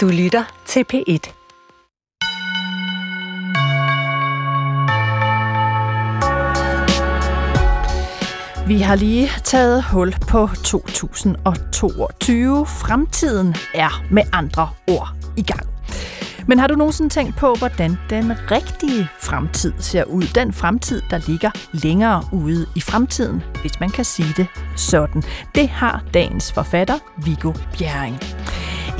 Du lytter til P1. Vi har lige taget hul på 2022. Fremtiden er med andre ord i gang. Men har du nogensinde tænkt på, hvordan den rigtige fremtid ser ud? Den fremtid, der ligger længere ude i fremtiden, hvis man kan sige det sådan. Det har dagens forfatter, Viggo Bjerring.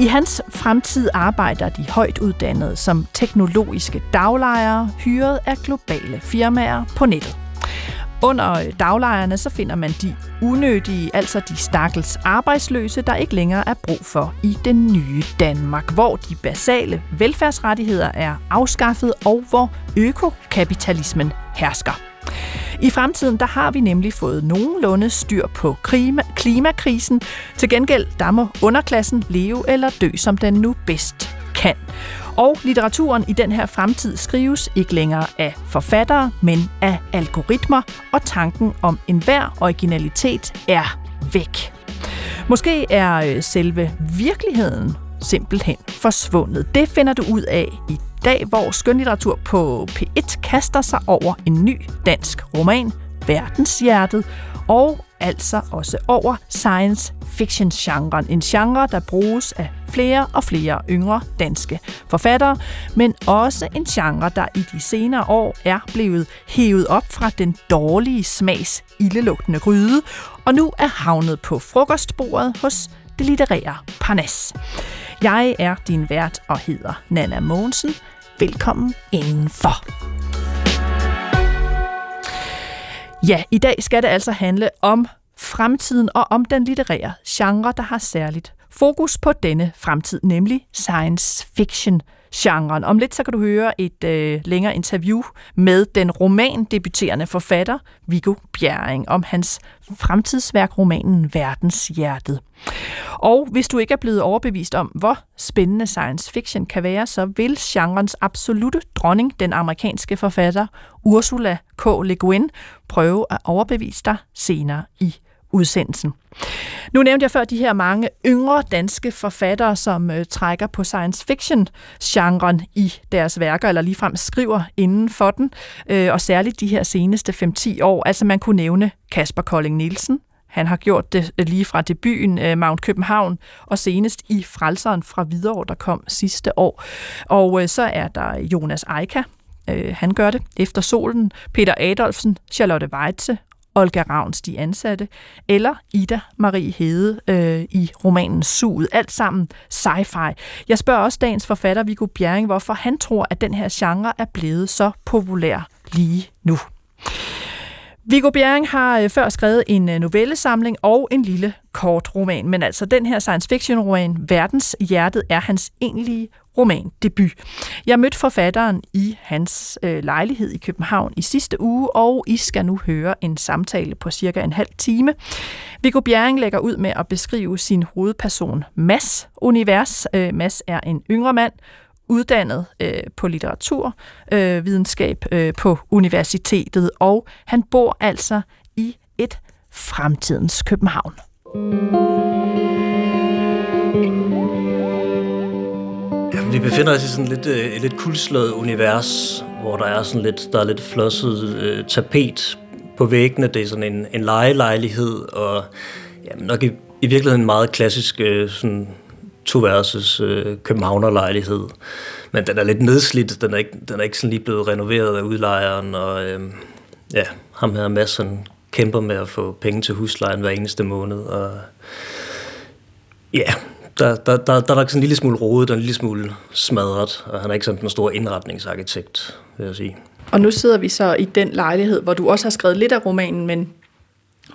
I hans fremtid arbejder de højt uddannede som teknologiske daglejere, hyret af globale firmaer på nettet. Under daglejerne så finder man de unødige, altså de stakkels arbejdsløse, der ikke længere er brug for i den nye Danmark, hvor de basale velfærdsrettigheder er afskaffet og hvor økokapitalismen hersker. I fremtiden der har vi nemlig fået nogenlunde styr på klima, klimakrisen. Til gengæld der må underklassen leve eller dø, som den nu bedst kan. Og litteraturen i den her fremtid skrives ikke længere af forfattere, men af algoritmer, og tanken om enhver originalitet er væk. Måske er øh, selve virkeligheden simpelthen forsvundet. Det finder du ud af i dag, hvor skønlitteratur på P1 kaster sig over en ny dansk roman, Verdenshjertet, og altså også over science fiction-genren. En genre, der bruges af flere og flere yngre danske forfattere, men også en genre, der i de senere år er blevet hævet op fra den dårlige smags ildelugtende gryde, og nu er havnet på frokostbordet hos det litterære Parnas. Jeg er din vært og hedder Nana Mogensen. Velkommen indenfor. Ja, i dag skal det altså handle om fremtiden og om den litterære genre, der har særligt fokus på denne fremtid, nemlig science fiction genren. Om lidt så kan du høre et øh, længere interview med den romandebuterende forfatter Viggo Bjerring om hans fremtidsværk romanen Verdenshjertet. Og hvis du ikke er blevet overbevist om, hvor spændende science fiction kan være, så vil genrens absolute dronning, den amerikanske forfatter Ursula K. Le Guin, prøve at overbevise dig senere i udsendelsen. Nu nævnte jeg før de her mange yngre danske forfattere, som øh, trækker på science fiction-genren i deres værker, eller ligefrem skriver inden for den, øh, og særligt de her seneste 5-10 år. Altså man kunne nævne Kasper Kolding Nielsen, han har gjort det øh, lige fra debuten øh, Mount København, og senest i Frelseren fra Hvidovre, der kom sidste år. Og øh, så er der Jonas Eika, han gør det. Efter solen, Peter Adolfsen, Charlotte Weitze Olga Ravns De Ansatte, eller Ida Marie Hede øh, i romanen Suget. Alt sammen sci-fi. Jeg spørger også dagens forfatter Viggo Bjerring, hvorfor han tror, at den her genre er blevet så populær lige nu. Viggo Bjerring har øh, før skrevet en øh, novellesamling og en lille kort roman, men altså den her science fiction roman Verdens Hjertet er hans egentlige roman debut. Jeg mødte forfatteren i hans øh, lejlighed i København i sidste uge, og I skal nu høre en samtale på cirka en halv time. Viggo Bjerring lægger ud med at beskrive sin hovedperson Mass univers. Øh, Mass er en yngre mand, uddannet øh, på litteratur, øh, videnskab øh, på universitetet, og han bor altså i et fremtidens København. Ja, vi befinder os i sådan lidt, øh, et lidt kulslået univers, hvor der er sådan lidt, der er lidt flosset øh, tapet på væggene. Det er sådan en, en lejelejlighed, og ja, nok i, i virkeligheden en meget klassisk øh, sådan toværelses øh, københavnerlejlighed. Men den er lidt nedslidt, den er ikke, den er ikke sådan lige blevet renoveret af udlejeren, og øh, ja, ham her Mads, han kæmper med at få penge til huslejen hver eneste måned, og ja, der, der, der, der er nok sådan en lille smule rodet og en lille smule smadret, og han er ikke sådan en stor indretningsarkitekt, vil jeg sige. Og nu sidder vi så i den lejlighed, hvor du også har skrevet lidt af romanen, men,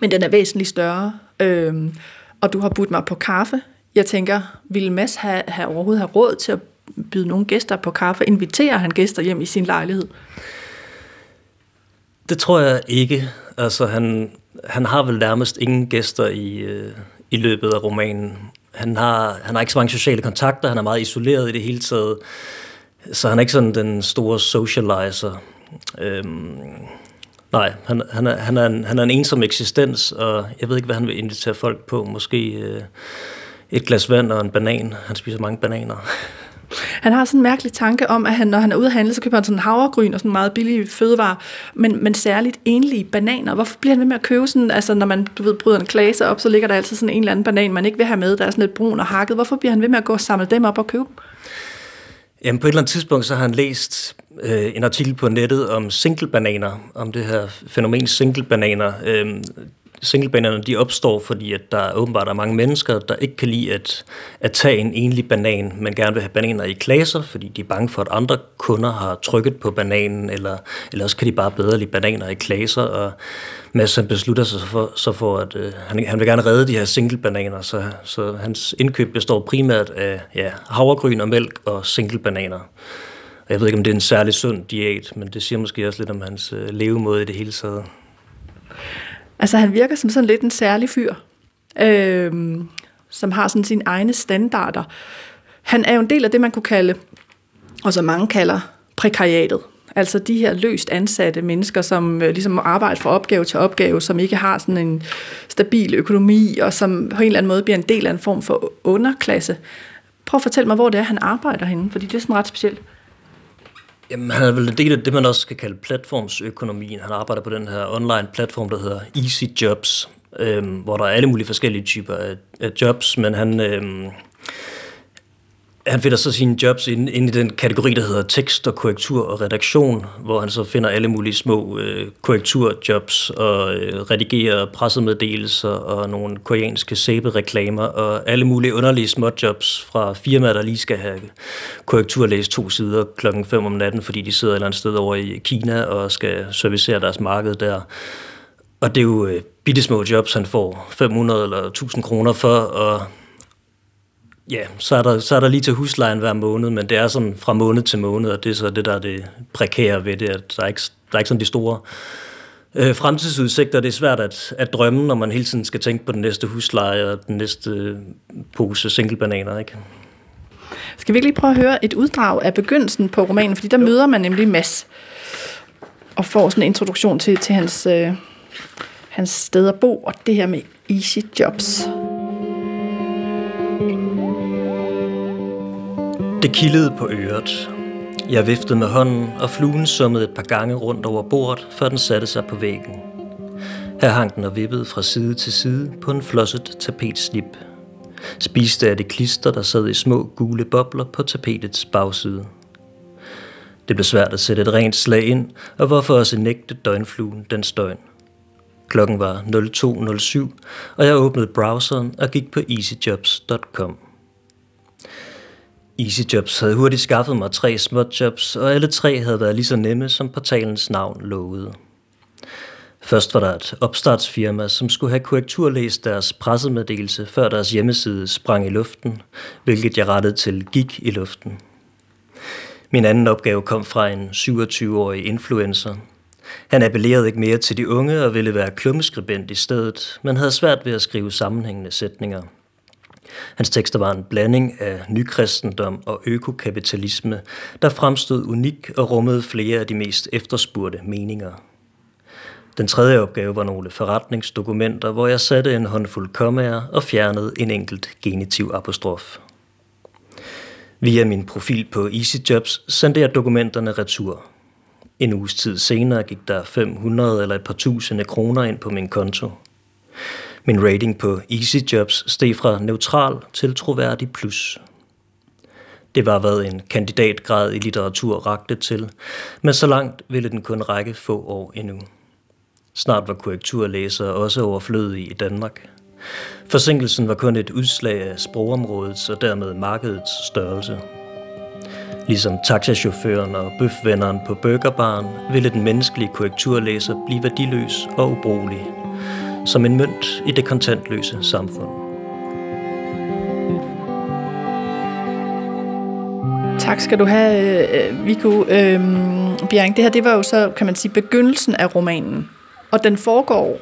men den er væsentligt større, øhm, og du har budt mig på kaffe jeg tænker, ville Mads have, have overhovedet have råd til at byde nogle gæster på kaffe? Inviterer han gæster hjem i sin lejlighed? Det tror jeg ikke. Altså, han, han har vel nærmest ingen gæster i, øh, i løbet af romanen. Han har, han har ikke så mange sociale kontakter, han er meget isoleret i det hele taget, så han er ikke sådan den store socializer. Øhm, nej, han, han, er, han, er en, han er en ensom eksistens, og jeg ved ikke, hvad han vil invitere folk på. Måske... Øh, et glas vand og en banan. Han spiser mange bananer. Han har sådan en mærkelig tanke om, at han, når han er ude at handle, så køber han sådan havregryn og sådan meget billige fødevarer, men, men særligt enlige bananer. Hvorfor bliver han ved med at købe sådan, altså når man du ved, bryder en klase op, så ligger der altid sådan en eller anden banan, man ikke vil have med, der er sådan lidt brun og hakket. Hvorfor bliver han ved med at gå og samle dem op og købe dem? Jamen på et eller andet tidspunkt, så har han læst øh, en artikel på nettet om single-bananer, om det her fænomen single-bananer. Øh, singlebanerne de opstår, fordi at der åbenbart er mange mennesker, der ikke kan lide at, at tage en enlig banan, men gerne vil have bananer i klasser, fordi de er bange for, at andre kunder har trykket på bananen, eller, eller også kan de bare bedre lide bananer i klasser, og Mads han beslutter sig for, så for, at øh, han, han vil gerne redde de her single-bananer, så, så hans indkøb består primært af ja, havregryn og mælk og single-bananer. Jeg ved ikke, om det er en særlig sund diæt, men det siger måske også lidt om hans øh, levemåde i det hele taget. Altså han virker som sådan lidt en særlig fyr, øh, som har sådan sine egne standarder. Han er jo en del af det, man kunne kalde, og som mange kalder, prekariatet. Altså de her løst ansatte mennesker, som øh, ligesom arbejder fra opgave til opgave, som ikke har sådan en stabil økonomi, og som på en eller anden måde bliver en del af en form for underklasse. Prøv at fortælle mig, hvor det er, han arbejder henne, fordi det er sådan ret specielt. Jamen, han er vel en del af det, man også skal kalde platformsøkonomien. Han arbejder på den her online platform, der hedder Easy Jobs, øhm, hvor der er alle mulige forskellige typer af, af jobs, men han, øhm, han finder så sine jobs ind, ind i den kategori, der hedder tekst og korrektur og redaktion, hvor han så finder alle mulige små øh, korrekturjobs og øh, redigerer pressemeddelelser og nogle koreanske sæbereklamer og alle mulige underlige småjobs fra firmaer, der lige skal have korrekturlæst to sider klokken 5 om natten, fordi de sidder et eller andet sted over i Kina og skal servicere deres marked der. Og det er jo øh, bittesmå jobs, han får 500 eller 1000 kroner for, og Ja, så er, der, så er der lige til huslejen hver måned, men det er sådan fra måned til måned, og det er så det, der er det prekære ved det, at der er ikke, der er ikke sådan de store øh, fremtidsudsigter. Det er svært at, at drømme, når man hele tiden skal tænke på den næste husleje og den næste øh, pose singlebananer, ikke? Skal vi ikke lige prøve at høre et uddrag af begyndelsen på romanen, fordi der jo. møder man nemlig Mads og får sådan en introduktion til, til hans, øh, hans sted at bo, og det her med easy jobs. Det kildede på øret. Jeg viftede med hånden, og fluen summede et par gange rundt over bordet, før den satte sig på væggen. Her hang den og vippede fra side til side på en flosset tapetslip. Spiste af det klister, der sad i små gule bobler på tapetets bagside. Det blev svært at sætte et rent slag ind, og hvorfor også nægte døgnfluen den støjen. Klokken var 02.07, og jeg åbnede browseren og gik på easyjobs.com. EasyJobs havde hurtigt skaffet mig tre småjobs, og alle tre havde været lige så nemme, som portalens navn lovede. Først var der et opstartsfirma, som skulle have korrekturlæst deres pressemeddelelse, før deres hjemmeside sprang i luften, hvilket jeg rettede til gik i luften. Min anden opgave kom fra en 27-årig influencer. Han appellerede ikke mere til de unge og ville være klummeskribent i stedet, men havde svært ved at skrive sammenhængende sætninger – Hans tekster var en blanding af nykristendom og økokapitalisme, der fremstod unik og rummede flere af de mest efterspurgte meninger. Den tredje opgave var nogle forretningsdokumenter, hvor jeg satte en håndfuld kommaer og fjernede en enkelt genitiv apostrof. Via min profil på EasyJobs sendte jeg dokumenterne retur. En uges tid senere gik der 500 eller et par tusinde kroner ind på min konto. Min rating på EasyJobs steg fra neutral til troværdig plus. Det var hvad en kandidatgrad i litteratur rakte til, men så langt ville den kun række få år endnu. Snart var korrekturlæsere også overflødige i Danmark. Forsinkelsen var kun et udslag af sprogområdets og dermed markedets størrelse. Ligesom taxachaufføren og bøfvenderen på burgerbaren ville den menneskelige korrekturlæser blive værdiløs og ubrugelig som en mønt i det kontantløse samfund. Tak skal du have, øh, Viggo. Øhm, Bjerg, det her det var jo så, kan man sige, begyndelsen af romanen. Og den foregår,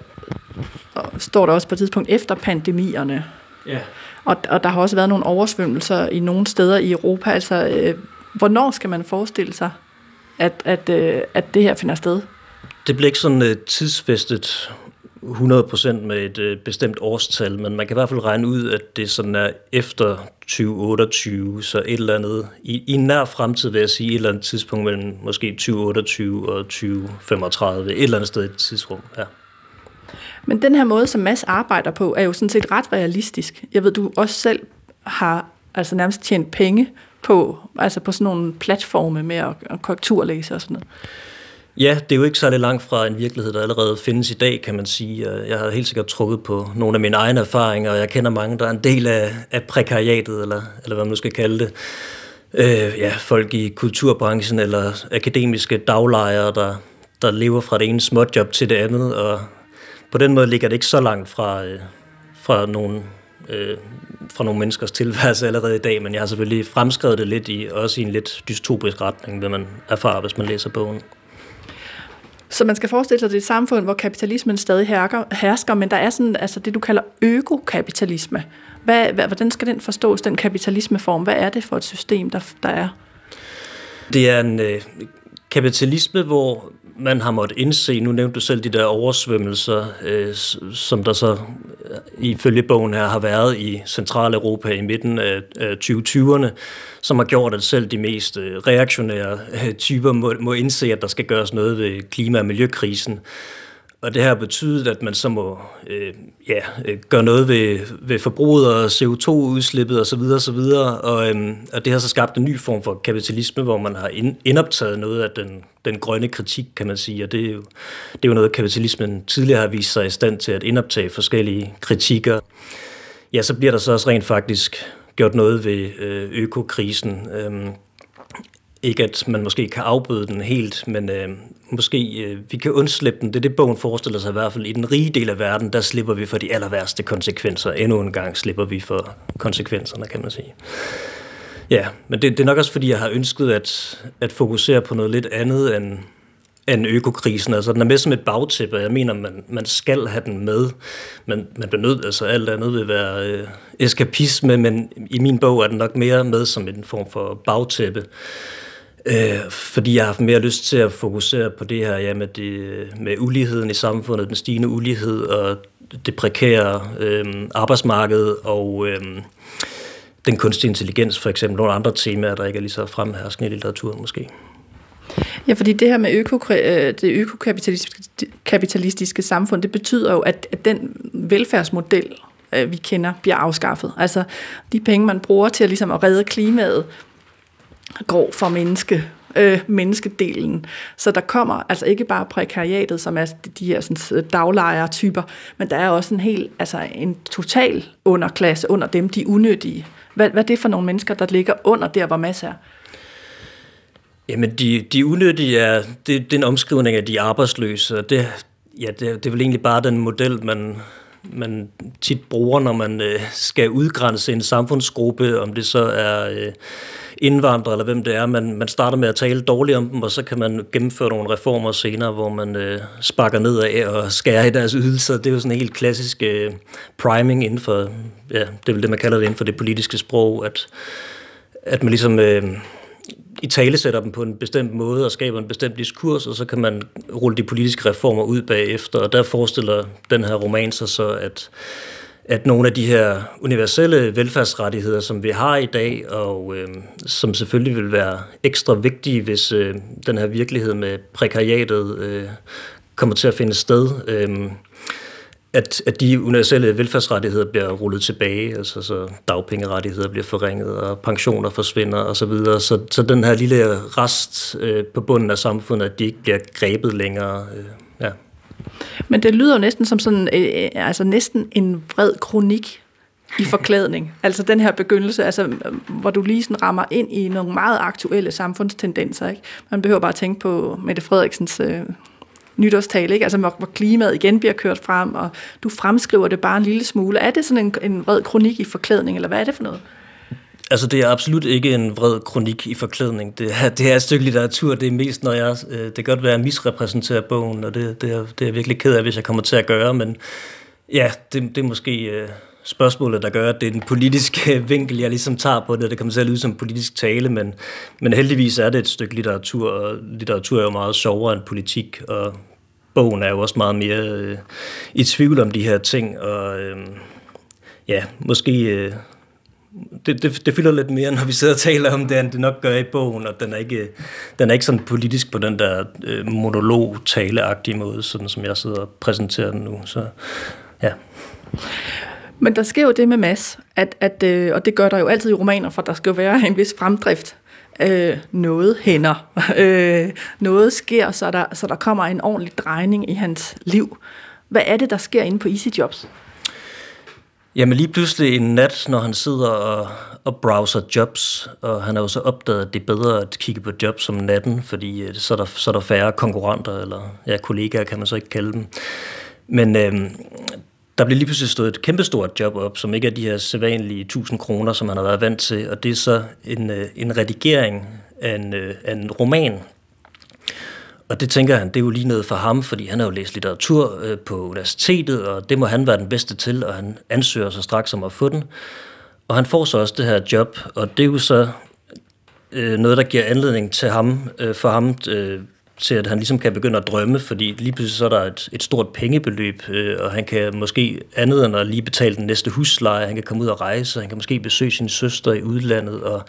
og står der også på et tidspunkt, efter pandemierne. Ja. Og, og der har også været nogle oversvømmelser i nogle steder i Europa. Altså, øh, hvornår skal man forestille sig, at, at, øh, at det her finder sted? Det bliver ikke sådan uh, tidsfæstet, 100% med et øh, bestemt årstal, men man kan i hvert fald regne ud, at det sådan er efter 2028, så et eller andet, i, i nær fremtid vil jeg sige, et eller andet tidspunkt mellem måske 2028 og 2035, et eller andet sted i et tidsrum, ja. Men den her måde, som Mads arbejder på, er jo sådan set ret realistisk. Jeg ved, du også selv har altså nærmest tjent penge på, altså på sådan nogle platforme med at, at korrekturlæse og sådan noget. Ja, det er jo ikke særlig langt fra en virkelighed, der allerede findes i dag, kan man sige. Øh, jeg har helt sikkert trukket på nogle af mine egne erfaringer, og jeg kender mange, der er en del af, af prekariatet, eller, eller hvad man nu skal kalde det. Øh, ja, folk i kulturbranchen, eller akademiske daglejere, der, der lever fra det ene småjob til det andet, og på den måde ligger det ikke så langt fra, øh, fra nogle øh, fra nogle menneskers tilværelse allerede i dag, men jeg har selvfølgelig fremskrevet det lidt i, også i en lidt dystopisk retning, vil man erfare, hvis man læser bogen. Så man skal forestille sig, at det er et samfund, hvor kapitalismen stadig hersker, men der er sådan, altså det, du kalder økokapitalisme. Hvad, hvad, hvordan skal den forstås, den kapitalismeform? Hvad er det for et system, der, der er? Det er en øh, kapitalisme, hvor man har måttet indse, nu nævnte du selv de der oversvømmelser, øh, som der så øh, ifølge bogen her har været i Centraleuropa i midten af, af 2020'erne, som har gjort, at selv de mest øh, reaktionære øh, typer må, må indse, at der skal gøres noget ved klima- og miljøkrisen. Og det her har betydet, at man så må øh, ja, øh, gøre noget ved, ved forbruget og CO2-udslippet osv. osv. Og, øh, og det har så skabt en ny form for kapitalisme, hvor man har ind, indoptaget noget af den, den grønne kritik, kan man sige. Og det er, jo, det er jo noget, kapitalismen tidligere har vist sig i stand til at indoptage forskellige kritikker. Ja, så bliver der så også rent faktisk gjort noget ved øh, økokrisen. Øh, ikke at man måske kan afbøde den helt, men øh, måske øh, vi kan undslippe den. Det er det, bogen forestiller sig i hvert fald. I den rige del af verden, der slipper vi for de aller værste konsekvenser. Endnu en gang slipper vi for konsekvenserne, kan man sige. Ja, men det, det er nok også, fordi jeg har ønsket at, at fokusere på noget lidt andet end, end økokrisen. Altså, den er med som et bagtæppe, jeg mener, man, man skal have den med. Men man bliver nødt, altså alt andet vil være øh, eskapisme, men i min bog er den nok mere med som en form for bagtæppe. Øh, fordi jeg har haft mere lyst til at fokusere på det her ja, med, det, med uligheden i samfundet, den stigende ulighed og det prekære øh, arbejdsmarked og øh, den kunstige intelligens, for eksempel nogle andre temaer, der ikke er lige så fremherskende i litteraturen måske. Ja, fordi det her med øko, øh, det økokapitalistiske kapitalistiske samfund, det betyder jo, at, at den velfærdsmodel, øh, vi kender, bliver afskaffet. Altså de penge, man bruger til at, ligesom at redde klimaet, går fra menneske, øh, menneskedelen. Så der kommer altså ikke bare prekariatet, som er de her sådan, daglejer-typer, men der er også en helt, altså en total underklasse under dem, de unødige. Hvad, hvad er det for nogle mennesker, der ligger under der, hvor masser er? Jamen, de, de unødige er, det, det er en omskrivning af de arbejdsløse, og det, ja, det, det er vel egentlig bare den model, man, man tit bruger, når man øh, skal udgrænse en samfundsgruppe, om det så er øh, indvandrere eller hvem det er. Man, man starter med at tale dårligt om dem, og så kan man gennemføre nogle reformer senere, hvor man øh, sparker ned af og skærer i deres ydelser. Det er jo sådan en helt klassisk øh, priming inden for, ja, det er vel det, man kalder det inden for det politiske sprog, at, at man ligesom... Øh, i tale sætter dem på en bestemt måde og skaber en bestemt diskurs, og så kan man rulle de politiske reformer ud bagefter. Og der forestiller den her roman sig så, at, at nogle af de her universelle velfærdsrettigheder, som vi har i dag, og øh, som selvfølgelig vil være ekstra vigtige, hvis øh, den her virkelighed med prekariatet øh, kommer til at finde sted, øh, at, at de universelle velfærdsrettigheder bliver rullet tilbage, altså så dagpengerettigheder bliver forringet, og pensioner forsvinder osv., så, videre. så, så den her lille rest øh, på bunden af samfundet, at de ikke bliver grebet længere. Øh. Men det lyder jo næsten som sådan, øh, altså næsten en vred kronik i forklædning. altså den her begyndelse, altså, hvor du lige sådan rammer ind i nogle meget aktuelle samfundstendenser. Ikke? Man behøver bare at tænke på Mette Frederiksens øh, nytårstale, ikke? Altså, hvor, hvor klimaet igen bliver kørt frem, og du fremskriver det bare en lille smule. Er det sådan en, en vred kronik i forklædning, eller hvad er det for noget? Altså, det er absolut ikke en vred kronik i forklædning. Det er, det er et stykke litteratur. Det er mest, når jeg... Øh, det kan godt være, at jeg misrepræsenterer bogen, og det, det, er, det er jeg virkelig ked af, hvis jeg kommer til at gøre, men ja, det, det er måske øh, spørgsmålet, der gør, at det er den politiske vinkel, jeg ligesom tager på det. Det kommer til at lyde som politisk tale, men, men heldigvis er det et stykke litteratur, og litteratur er jo meget sjovere end politik, og bogen er jo også meget mere øh, i tvivl om de her ting, og øh, ja, måske... Øh, det, det, det fylder lidt mere, når vi sidder og taler om det, end det nok gør i bogen, og den er ikke, den er ikke sådan politisk på den der øh, monolog-taleagtige måde, sådan som jeg sidder og præsenterer den nu. Så ja. Men der sker jo det med Mads, at, at, øh, og det gør der jo altid i romaner, for der skal jo være en vis fremdrift. Øh, noget hænder, øh, noget sker, så der, så der kommer en ordentlig drejning i hans liv. Hvad er det, der sker inde på Easy Jobs? Jamen lige pludselig en nat, når han sidder og, og browser jobs, og han har jo så opdaget, at det er bedre at kigge på jobs om natten, fordi øh, så er der, så er der færre konkurrenter, eller ja, kollegaer kan man så ikke kalde dem. Men øhm, der bliver lige pludselig stået et kæmpestort job op, som ikke er de her sædvanlige 1000 kroner, som han har været vant til, og det er så en, øh, en redigering af en, øh, af en roman. Og det tænker han, det er jo lige noget for ham, fordi han har jo læst litteratur øh, på universitetet, og det må han være den bedste til, og han ansøger sig straks om at få den. Og han får så også det her job, og det er jo så øh, noget, der giver anledning til ham, øh, for ham øh, til, at han ligesom kan begynde at drømme, fordi lige pludselig så er der et, et stort pengebeløb, øh, og han kan måske andet end at lige betale den næste husleje, han kan komme ud og rejse, han kan måske besøge sin søster i udlandet, og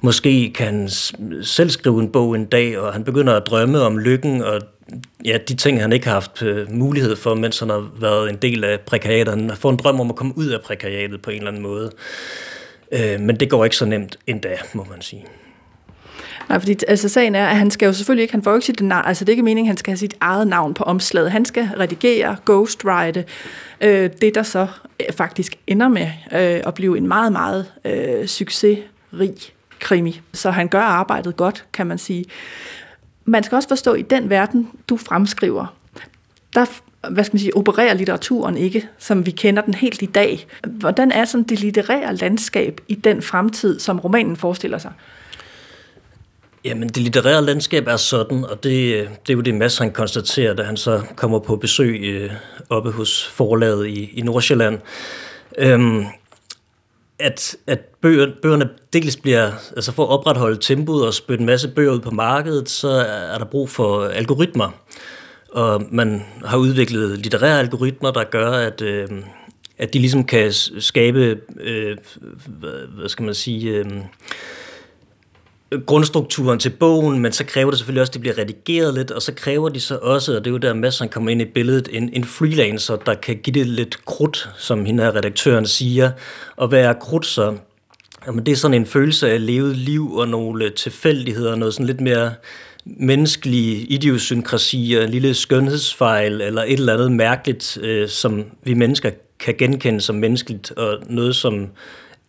måske kan han selv skrive en bog en dag, og han begynder at drømme om lykken, og ja, de ting, han ikke har haft øh, mulighed for, mens han har været en del af prekariatet. Han får en drøm om at komme ud af prekariatet på en eller anden måde. Øh, men det går ikke så nemt endda, må man sige. Nej, fordi altså, sagen er, at han skal jo selvfølgelig ikke, han får jo ikke sit navn, altså det er ikke meningen, at han skal have sit eget navn på omslaget. Han skal redigere, ghostwrite, øh, det der så øh, faktisk ender med øh, at blive en meget, meget øh, succesrig krimi. Så han gør arbejdet godt, kan man sige. Man skal også forstå, at i den verden, du fremskriver, der hvad skal man sige, opererer litteraturen ikke, som vi kender den helt i dag. Hvordan er sådan det litterære landskab i den fremtid, som romanen forestiller sig? Jamen, det litterære landskab er sådan, og det, det er jo det, Mads han konstaterer, da han så kommer på besøg øh, oppe hos forlaget i, i Nordsjælland. Øhm, at, at bøger, bøgerne dels bliver, altså for at opretholde tempoet og spytte en masse bøger ud på markedet, så er der brug for algoritmer. Og man har udviklet litterære algoritmer, der gør, at, øh, at de ligesom kan skabe, øh, hvad skal man sige, øh, grundstrukturen til bogen, men så kræver det selvfølgelig også, at det bliver redigeret lidt, og så kræver de så også, og det er jo der masser, han kommer ind i billedet, en, en freelancer, der kan give det lidt krudt, som hende her redaktøren siger. Og hvad er krudt så? Jamen, det er sådan en følelse af levet liv og nogle tilfældigheder, noget sådan lidt mere menneskelige idiosynkrasier, en lille skønhedsfejl eller et eller andet mærkeligt, øh, som vi mennesker kan genkende som menneskeligt, og noget, som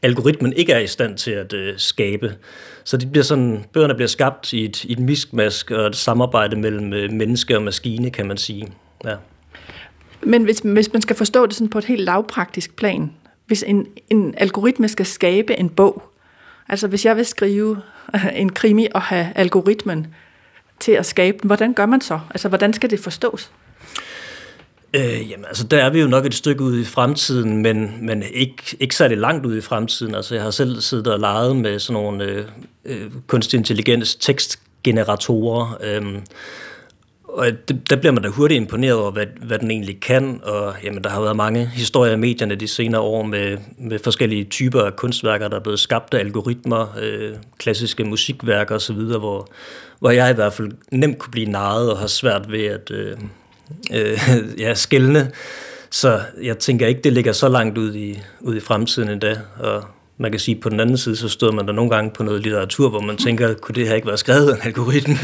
algoritmen ikke er i stand til at øh, skabe. Så det bliver sådan, bøgerne bliver skabt i et, i et miskmask og et samarbejde mellem øh, menneske og maskine, kan man sige. Ja. Men hvis, hvis man skal forstå det sådan på et helt lavpraktisk plan, hvis en, en algoritme skal skabe en bog, altså hvis jeg vil skrive øh, en krimi og have algoritmen til at skabe den, hvordan gør man så? Altså hvordan skal det forstås? Øh, jamen, altså der er vi jo nok et stykke ude i fremtiden, men, men ikke, ikke særlig langt ude i fremtiden. Altså jeg har selv siddet og leget med sådan nogle øh, øh, kunstig intelligens tekstgeneratorer, øh, og det, der bliver man da hurtigt imponeret over, hvad, hvad den egentlig kan, og jamen, der har været mange historier i medierne de senere år med, med forskellige typer af kunstværker, der er blevet skabt af algoritmer, øh, klassiske musikværker osv., hvor, hvor jeg i hvert fald nemt kunne blive narret og har svært ved at... Øh, øh, ja, skældne. Så jeg tænker ikke, det ligger så langt ud i, ud i fremtiden endda. Og man kan sige, på den anden side, så stod man der nogle gange på noget litteratur, hvor man tænker, kunne det her ikke være skrevet af en algoritme?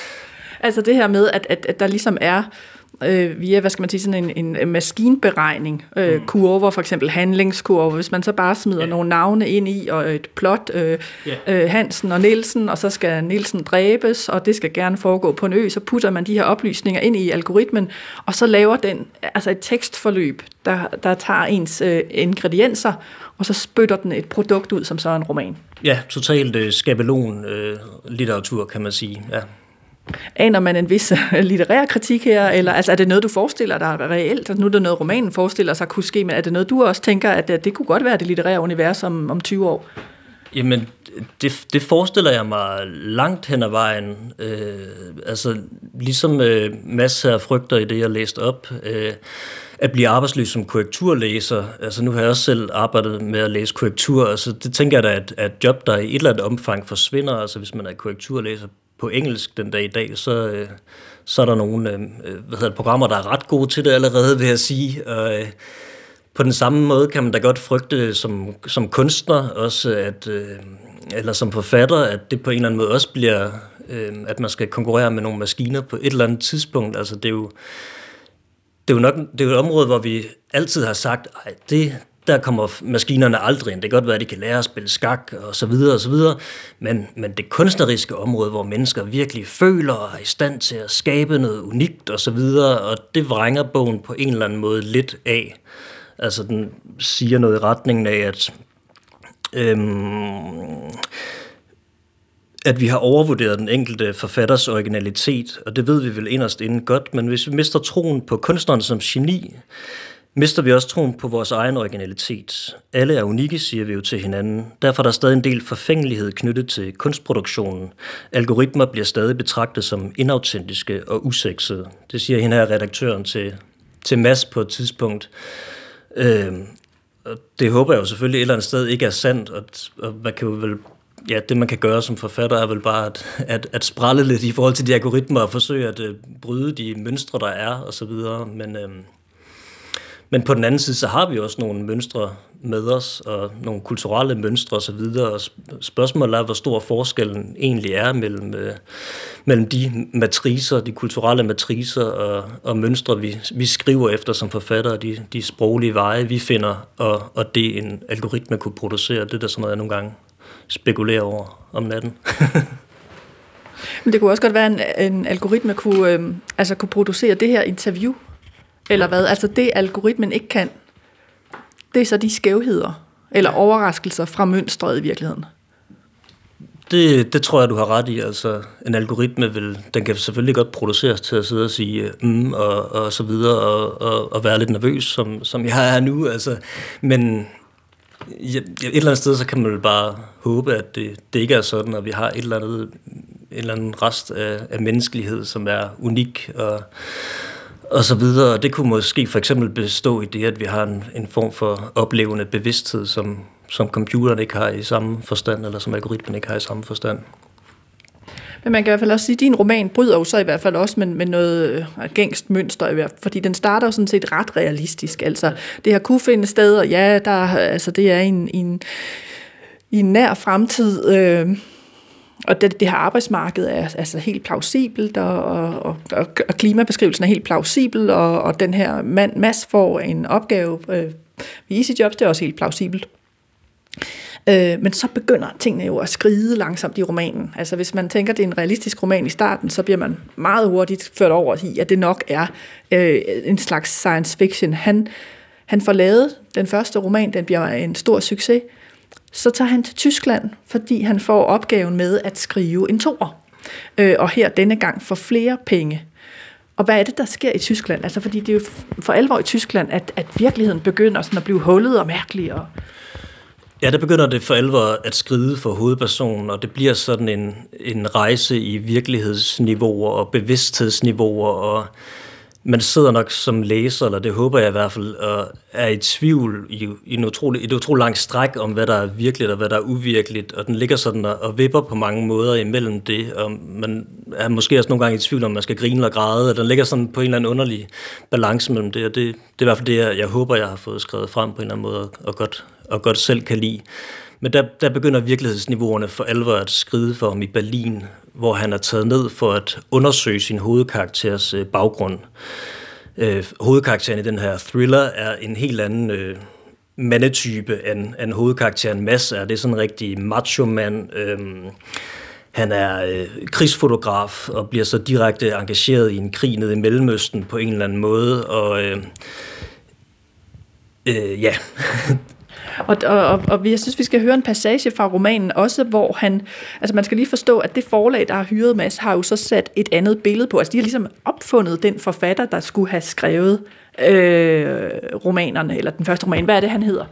altså det her med, at, at, at der ligesom er øh, via, hvad skal man sige, sådan en, en maskinberegning, øh, mm. kurver, for eksempel handlingskurver, hvis man så bare smider yeah. nogle navne ind i, og et plot, øh, yeah. øh, Hansen og Nielsen, og så skal Nielsen dræbes, og det skal gerne foregå på en ø, så putter man de her oplysninger ind i algoritmen, og så laver den altså et tekstforløb, der, der tager ens øh, ingredienser, og så spytter den et produkt ud, som så er en roman. Ja, totalt øh, skabelon øh, litteratur, kan man sige, ja. Aner man en vis øh, litterær kritik her, eller altså, er det noget, du forestiller dig reelt? Altså, nu er det noget, romanen forestiller sig kunne ske, men er det noget, du også tænker, at det kunne godt være det litterære univers om, om 20 år? Jamen, det, det forestiller jeg mig langt hen ad vejen. Øh, altså, ligesom øh, masser af frygter i det, jeg læste op, øh, at blive arbejdsløs som korrekturlæser. Altså, nu har jeg også selv arbejdet med at læse korrektur. Altså, det tænker jeg da, at, at job, der i et eller andet omfang forsvinder. Altså, hvis man er korrekturlæser på engelsk den dag i dag, så, øh, så er der nogle øh, øh, hvad hedder det, programmer, der er ret gode til det allerede, vil jeg sige. Og, øh, på den samme måde kan man da godt frygte som, som kunstner også, at, øh, eller som forfatter, at det på en eller anden måde også bliver, øh, at man skal konkurrere med nogle maskiner på et eller andet tidspunkt. Altså det er jo, det er jo nok det er jo et område, hvor vi altid har sagt, at det, der kommer maskinerne aldrig ind. Det kan godt være, at de kan lære at spille skak og så videre og så videre, men, men det kunstneriske område, hvor mennesker virkelig føler og er i stand til at skabe noget unikt og så videre, og det vrænger bogen på en eller anden måde lidt af. Altså den siger noget i retningen af, at øhm, at vi har overvurderet den enkelte forfatters originalitet, og det ved vi vel inderst inden godt, men hvis vi mister troen på kunstneren som geni, mister vi også troen på vores egen originalitet. Alle er unikke, siger vi jo til hinanden. Derfor er der stadig en del forfængelighed knyttet til kunstproduktionen. Algoritmer bliver stadig betragtet som inautentiske og usexede. Det siger hende her redaktøren til, til Mads på et tidspunkt. Øh, det håber jeg jo selvfølgelig et eller andet sted ikke er sandt, og, og man kan jo vel ja, det man kan gøre som forfatter er vel bare at, at, at sprælle lidt i forhold til de algoritmer og forsøge at uh, bryde de mønstre, der er og så videre. Men, uh, men på den anden side, så har vi også nogle mønstre med os, og nogle kulturelle mønstre osv., og spørgsmålet er, hvor stor forskellen egentlig er mellem, øh, mellem de matricer, de kulturelle matricer og, og mønstre, vi, vi skriver efter som forfattere, de, de sproglige veje, vi finder, og, og det en algoritme kunne producere. Det er der sådan noget, jeg nogle gange spekulerer over om natten. Men det kunne også godt være, at en, en algoritme kunne, øh, altså kunne producere det her interview, eller hvad? Altså det algoritmen ikke kan, det er så de skævheder, eller overraskelser fra mønstret i virkeligheden. Det, det tror jeg, du har ret i. Altså, en algoritme vil, den kan selvfølgelig godt produceres til at sidde og sige mm, og, og så videre, og, og, og være lidt nervøs, som, som jeg er nu. Altså, men et eller andet sted, så kan man vel bare håbe, at det, det ikke er sådan, at vi har et eller andet, en eller anden rest af, af menneskelighed, som er unik og, og så videre. Det kunne måske for eksempel bestå i det, at vi har en, en form for oplevende bevidsthed, som, som computeren ikke har i samme forstand, eller som algoritmen ikke har i samme forstand. Men man kan i hvert fald også sige, at din roman bryder jo så i hvert fald også med, med noget øh, gængst mønster, i hvert fald, fordi den starter jo sådan set ret realistisk. Altså, det her kunne finde sted, og ja, der, altså, det er en, en, i en nær fremtid, øh, og det, det her arbejdsmarked er altså helt plausibelt, og, og, og, og klimabeskrivelsen er helt plausibel, og, og den her mand, Mads får en opgave øh, ved EasyJobs, det er også helt plausibelt. Øh, men så begynder tingene jo at skride langsomt i romanen. Altså hvis man tænker, det er en realistisk roman i starten, så bliver man meget hurtigt ført over i, at det nok er øh, en slags science fiction. Han, han får lavet den første roman, den bliver en stor succes, så tager han til Tyskland, fordi han får opgaven med at skrive en toer. Øh, og her denne gang for flere penge. Og hvad er det, der sker i Tyskland? Altså, fordi det er jo for alvor i Tyskland, at, at virkeligheden begynder sådan at blive hullet og mærkelig. Og... Ja, der begynder det for alvor at skride for hovedpersonen, og det bliver sådan en, en rejse i virkelighedsniveauer og bevidsthedsniveauer og man sidder nok som læser, eller det håber jeg i hvert fald, og er i tvivl i, i, en utrolig, et utroligt langt stræk om, hvad der er virkeligt og hvad der er uvirkeligt, og den ligger sådan og, og vipper på mange måder imellem det, og man er måske også nogle gange i tvivl om, man skal grine eller græde, og den ligger sådan på en eller anden underlig balance mellem det, og det, det er i hvert fald det, jeg, jeg håber, jeg har fået skrevet frem på en eller anden måde, og godt, og godt selv kan lide. Men der, der begynder virkelighedsniveauerne for alvor at skride for ham i Berlin, hvor han er taget ned for at undersøge sin hovedkarakters øh, baggrund. Øh, hovedkarakteren i den her thriller er en helt anden øh, mandetype end, end hovedkarakteren Mads er. Det er sådan en rigtig macho-mand. Øh, han er øh, krigsfotograf og bliver så direkte engageret i en krig nede i Mellemøsten på en eller anden måde. Og øh, øh, ja, Og, og, og jeg synes, vi skal høre en passage fra romanen også, hvor han, altså man skal lige forstå, at det forlag, der har hyret Mads, har jo så sat et andet billede på. Altså de har ligesom opfundet den forfatter, der skulle have skrevet øh, romanerne, eller den første roman. Hvad er det, han hedder?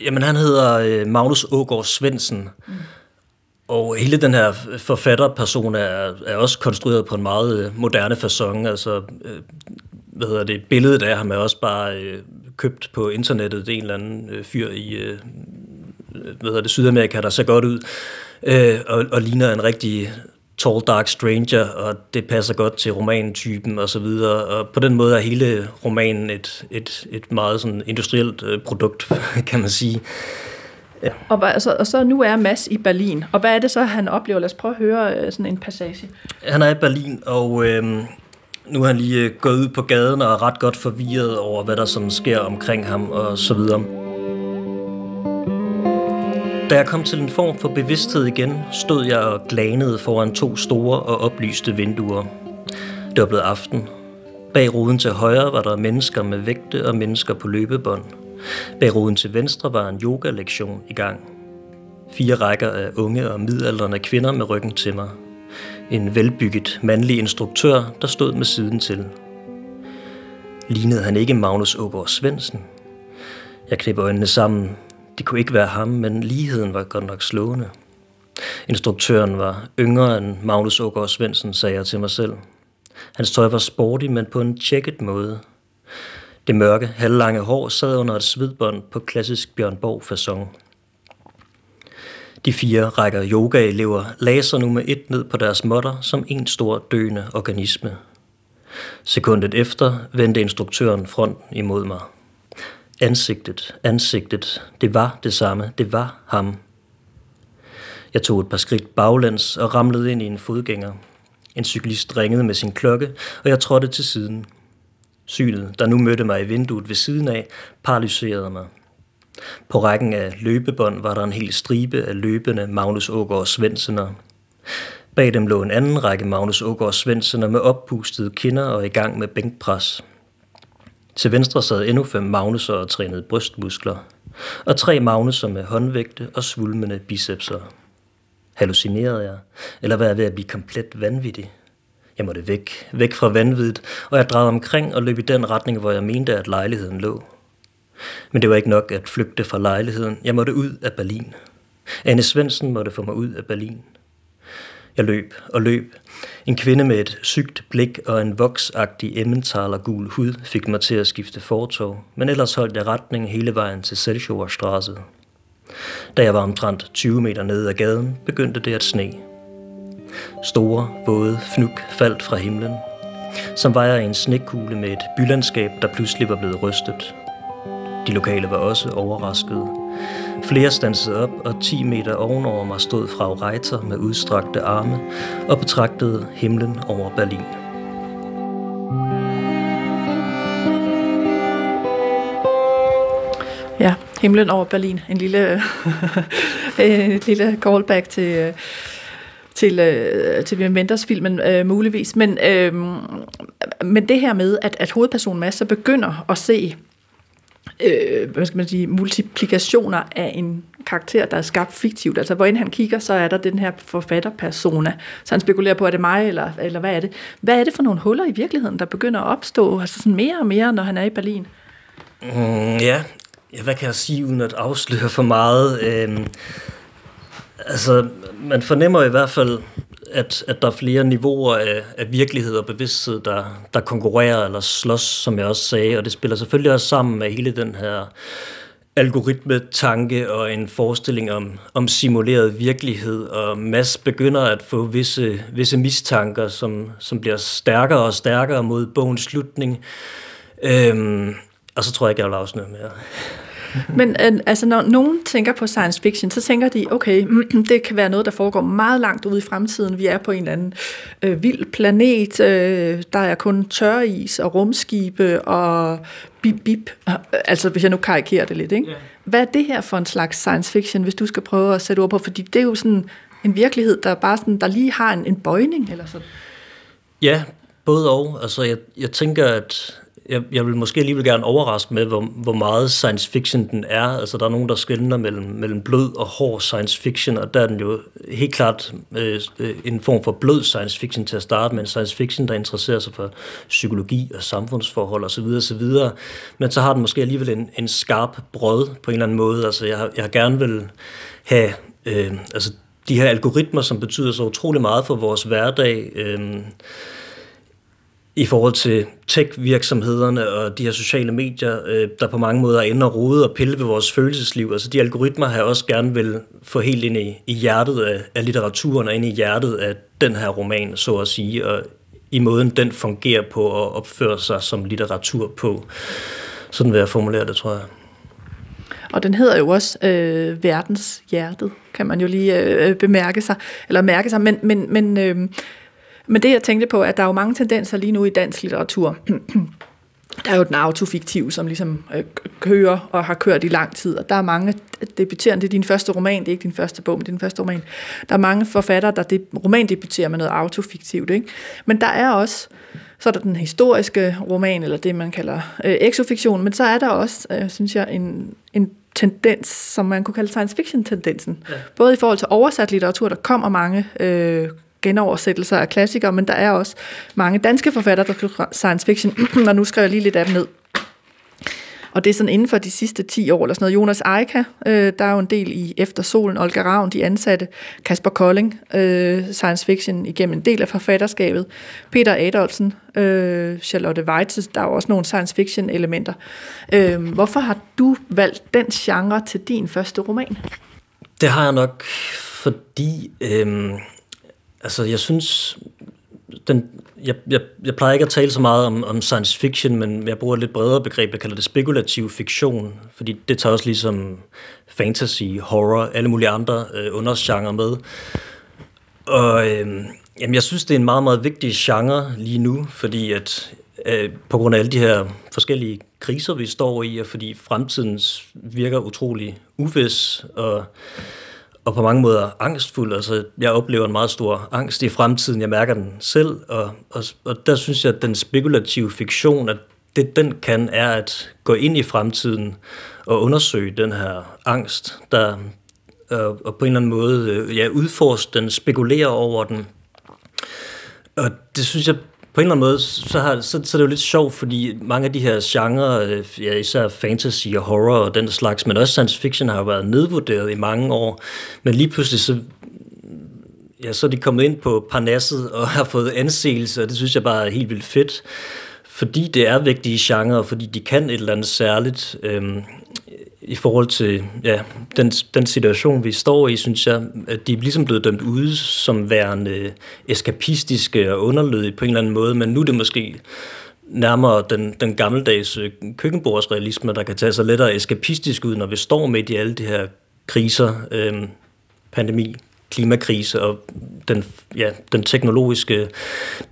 Jamen han hedder øh, Magnus Ågaard Svendsen. Mm. og hele den her forfatterperson er, er også konstrueret på en meget øh, moderne façon. Altså, øh, hvad hedder det, billedet af ham er også bare øh, købt på internettet. Det er en eller anden øh, fyr i øh, hvad hedder det, Sydamerika, der ser godt ud, øh, og, og ligner en rigtig tall, dark stranger, og det passer godt til romantypen og så videre. Og på den måde er hele romanen et, et, et meget sådan industrielt øh, produkt, kan man sige. Ja. Og, altså, og så nu er Mads i Berlin, og hvad er det så, han oplever? Lad os prøve at høre øh, sådan en passage. Han er i Berlin, og øh, nu er han lige øh, gået ud på gaden og er ret godt forvirret over, hvad der sådan sker omkring ham og så videre. Da jeg kom til en form for bevidsthed igen, stod jeg og glanede foran to store og oplyste vinduer. Det var blevet aften. Bag ruden til højre var der mennesker med vægte og mennesker på løbebånd. Bag ruden til venstre var en yoga-lektion i gang. Fire rækker af unge og midaldrende kvinder med ryggen til mig. En velbygget mandlig instruktør, der stod med siden til. Lignede han ikke Magnus Ågaard Svendsen? Jeg knep øjnene sammen. Det kunne ikke være ham, men ligheden var godt nok slående. Instruktøren var yngre end Magnus Ågaard Svendsen, sagde jeg til mig selv. Hans tøj var sporty, men på en tjekket måde. Det mørke, halvlange hår sad under et svedbånd på klassisk Bjørn borg -fasong. De fire rækker yogaelever lagde sig nu med et ned på deres måtter som en stor døende organisme. Sekundet efter vendte instruktøren fronten imod mig. Ansigtet, ansigtet, det var det samme, det var ham. Jeg tog et par skridt baglæns og ramlede ind i en fodgænger. En cyklist ringede med sin klokke, og jeg trådte til siden. Synet, der nu mødte mig i vinduet ved siden af, paralyserede mig. På rækken af løbebånd var der en hel stribe af løbende Magnus Ågaard Svendsener. Bag dem lå en anden række Magnus Ågaard Svendsener med oppustede kinder og i gang med bænkpres. Til venstre sad endnu fem Magnuser og trænede brystmuskler, og tre Magnuser med håndvægte og svulmende bicepser. Hallucinerede jeg, eller var jeg ved at blive komplet vanvittig? Jeg måtte væk, væk fra vanviddet, og jeg drejede omkring og løb i den retning, hvor jeg mente, at lejligheden lå. Men det var ikke nok at flygte fra lejligheden. Jeg måtte ud af Berlin. Anne Svendsen måtte få mig ud af Berlin. Jeg løb og løb. En kvinde med et sygt blik og en voksagtig emmentaler gul hud fik mig til at skifte fortog, men ellers holdt jeg retning hele vejen til Selchower Straße. Da jeg var omtrent 20 meter nede ad gaden, begyndte det at sne. Store, våde fnuk faldt fra himlen, som vejer en snekugle med et bylandskab, der pludselig var blevet rystet. De lokale var også overraskede. Flere stansede op, og 10 meter ovenover mig stod fra Reiter med udstrakte arme og betragtede himlen over Berlin. Ja, himlen over Berlin. En lille, en lille callback til, til, øh, til Wim Wenders filmen øh, muligvis. Men, øh, men det her med, at, at hovedpersonen Mads så begynder at se øh, hvad skal man sige, multiplikationer af en karakter, der er skabt fiktivt. Altså, hvor end han kigger, så er der den her forfatterpersona. Så han spekulerer på, er det mig, eller, eller hvad er det? Hvad er det for nogle huller i virkeligheden, der begynder at opstå altså sådan mere og mere, når han er i Berlin? Mm, ja. ja, hvad kan jeg sige, uden at afsløre for meget? Øhm, altså, man fornemmer i hvert fald, at, at der er flere niveauer af, af virkelighed og bevidsthed, der, der konkurrerer eller slås, som jeg også sagde, og det spiller selvfølgelig også sammen med hele den her algoritmetanke og en forestilling om, om simuleret virkelighed, og Mads begynder at få visse, visse mistanker, som, som bliver stærkere og stærkere mod bogens slutning. Øhm, og så tror jeg ikke, jeg vil afsnøre mere. Men øh, altså, når nogen tænker på science fiction, så tænker de, okay, det kan være noget, der foregår meget langt ude i fremtiden. Vi er på en eller anden øh, vild planet. Øh, der er kun tøris og rumskibe og bip bip. Altså, hvis jeg nu karikerer det lidt, ikke? Hvad er det her for en slags science fiction, hvis du skal prøve at sætte ord på? Fordi det er jo sådan en virkelighed, der bare sådan, der lige har en, en bøjning, eller sådan. Ja, både og. Altså, jeg, jeg tænker, at jeg, jeg vil måske alligevel gerne overraske med, hvor, hvor meget science fiction den er. Altså, der er nogen, der skældner mellem, mellem blød og hård science fiction, og der er den jo helt klart øh, øh en form for blød science fiction til at starte med. En science fiction, der interesserer sig for psykologi og samfundsforhold osv. osv. Men så har den måske alligevel en, en skarp brød på en eller anden måde. Altså, jeg, jeg gerne vil have... Øh, altså, de her algoritmer, som betyder så utrolig meget for vores hverdag, øh, i forhold til tech-virksomhederne og de her sociale medier, øh, der på mange måder er inde og rode og pille ved vores følelsesliv. Altså de algoritmer har jeg også gerne vil få helt ind i, i hjertet af, af litteraturen og ind i hjertet af den her roman, så at sige, og i måden den fungerer på og opfører sig som litteratur på. Sådan vil jeg formulere det, tror jeg. Og den hedder jo også øh, Verdens Hjertet, kan man jo lige øh, bemærke sig, eller mærke sig, men, men, men øh, men det jeg tænkte på, at der er jo mange tendenser lige nu i dansk litteratur. Der er jo den autofiktiv, som ligesom øh, kører og har kørt i lang tid, og der er mange debuterende, det er din første roman, det er ikke din første bog, men din første roman. Der er mange forfattere, der det, romandebuterer med noget autofiktivt, ikke? Men der er også, så er der den historiske roman, eller det man kalder øh, exofiktion, men så er der også, øh, synes jeg, en, en tendens, som man kunne kalde science fiction-tendensen. Ja. Både i forhold til oversat litteratur, der kommer mange øh, genoversættelser af klassikere, men der er også mange danske forfattere, der skriver science fiction, og nu skriver jeg lige lidt af dem ned. Og det er sådan inden for de sidste 10 år, eller sådan noget. Jonas Eika, øh, der er jo en del i Efter Solen, Olga Ravn, de ansatte, Kasper Kolding, øh, science fiction igennem en del af forfatterskabet, Peter Adolfsen, øh, Charlotte Weitz, der er jo også nogle science fiction elementer. Øh, hvorfor har du valgt den genre til din første roman? Det har jeg nok, fordi... Øh Altså, jeg synes, den, jeg, jeg, jeg plejer ikke at tale så meget om, om science fiction, men jeg bruger et lidt bredere begreb, jeg kalder det spekulativ fiktion, fordi det tager også ligesom fantasy, horror, alle mulige andre øh, undergenre med. Og øh, jamen, jeg synes, det er en meget, meget vigtig genre lige nu, fordi at øh, på grund af alle de her forskellige kriser, vi står i, og fordi fremtiden virker utrolig uvis, og og på mange måder angstfuld. Altså, jeg oplever en meget stor angst i fremtiden. Jeg mærker den selv, og, og, og der synes jeg, at den spekulative fiktion, at det den kan, er at gå ind i fremtiden og undersøge den her angst, der og, og på en eller anden måde øh, ja, udforske den, spekulere over den. Og det synes jeg på en eller anden måde, så, har, så, så er det jo lidt sjovt, fordi mange af de her genrer, øh, ja, især fantasy og horror og den slags, men også science fiction har jo været nedvurderet i mange år. Men lige pludselig så ja, så er de kommet ind på parnasset og har fået anseelse, og det synes jeg bare er helt vildt fedt. Fordi det er vigtige genrer, fordi de kan et eller andet særligt. Øhm, i forhold til ja, den, den situation, vi står i, synes jeg, at de er ligesom blevet dømt ude som værende eskapistiske og underlødige på en eller anden måde, men nu er det måske nærmere den, den gammeldags øh, køkkenbordsrealisme, der kan tage sig lettere eskapistisk ud, når vi står midt i alle de her kriser, øh, pandemi, klimakrise og den, ja, den teknologiske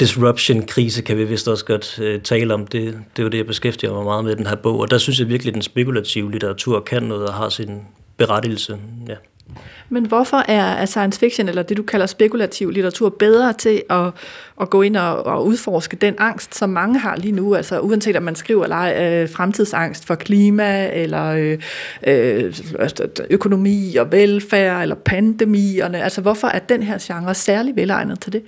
disruption-krise kan vi vist også godt øh, tale om. Det, det er jo det, jeg beskæftiger mig meget med i den her bog, og der synes jeg virkelig, at den spekulative litteratur kan noget og har sin berettigelse. Ja. Men hvorfor er science fiction, eller det du kalder spekulativ litteratur, bedre til at, at gå ind og, og udforske den angst, som mange har lige nu? Altså uanset om man skriver eller øh, fremtidsangst for klima, eller øh, øh, økonomi og velfærd, eller pandemierne. Altså hvorfor er den her genre særlig velegnet til det?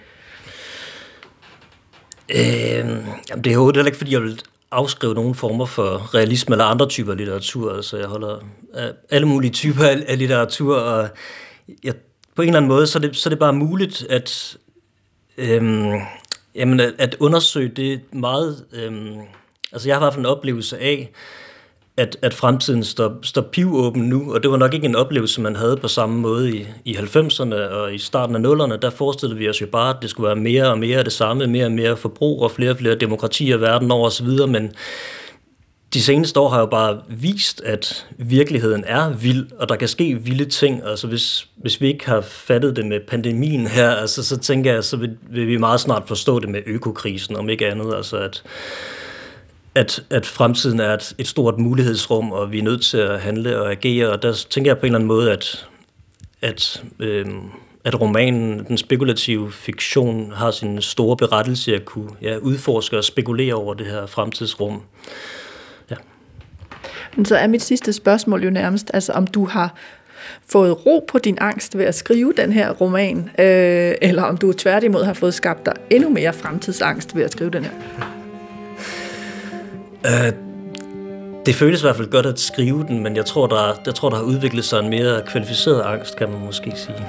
Øh, jamen det er jo heller ikke, fordi jeg vil afskrive nogle former for realisme eller andre typer litteratur. Altså jeg holder af alle mulige typer af litteratur, og jeg, på en eller anden måde, så er det, så er det bare muligt at, øhm, jamen, at, at undersøge det meget... Øhm, altså jeg har i hvert fald en oplevelse af, at, at fremtiden står, står pivåben nu, og det var nok ikke en oplevelse, man havde på samme måde i, i 90'erne og i starten af 0'erne. Der forestillede vi os jo bare, at det skulle være mere og mere af det samme, mere og mere forbrug og flere og flere demokratier verden over osv., men de seneste år har jo bare vist, at virkeligheden er vild, og der kan ske vilde ting. Altså hvis, hvis vi ikke har fattet det med pandemien her, altså, så tænker jeg, så vil, vil vi meget snart forstå det med økokrisen, om ikke andet. Altså at at, at fremtiden er et, et stort mulighedsrum, og vi er nødt til at handle og agere, og der tænker jeg på en eller anden måde, at, at, øh, at romanen, den spekulative fiktion, har sin store berettelse at kunne ja, udforske og spekulere over det her fremtidsrum. Ja. Men så er mit sidste spørgsmål jo nærmest, altså om du har fået ro på din angst ved at skrive den her roman, øh, eller om du tværtimod har fået skabt dig endnu mere fremtidsangst ved at skrive den her. Øh, det føles i hvert fald godt at skrive den, men jeg tror, der, jeg tror, der har udviklet sig en mere kvalificeret angst, kan man måske sige.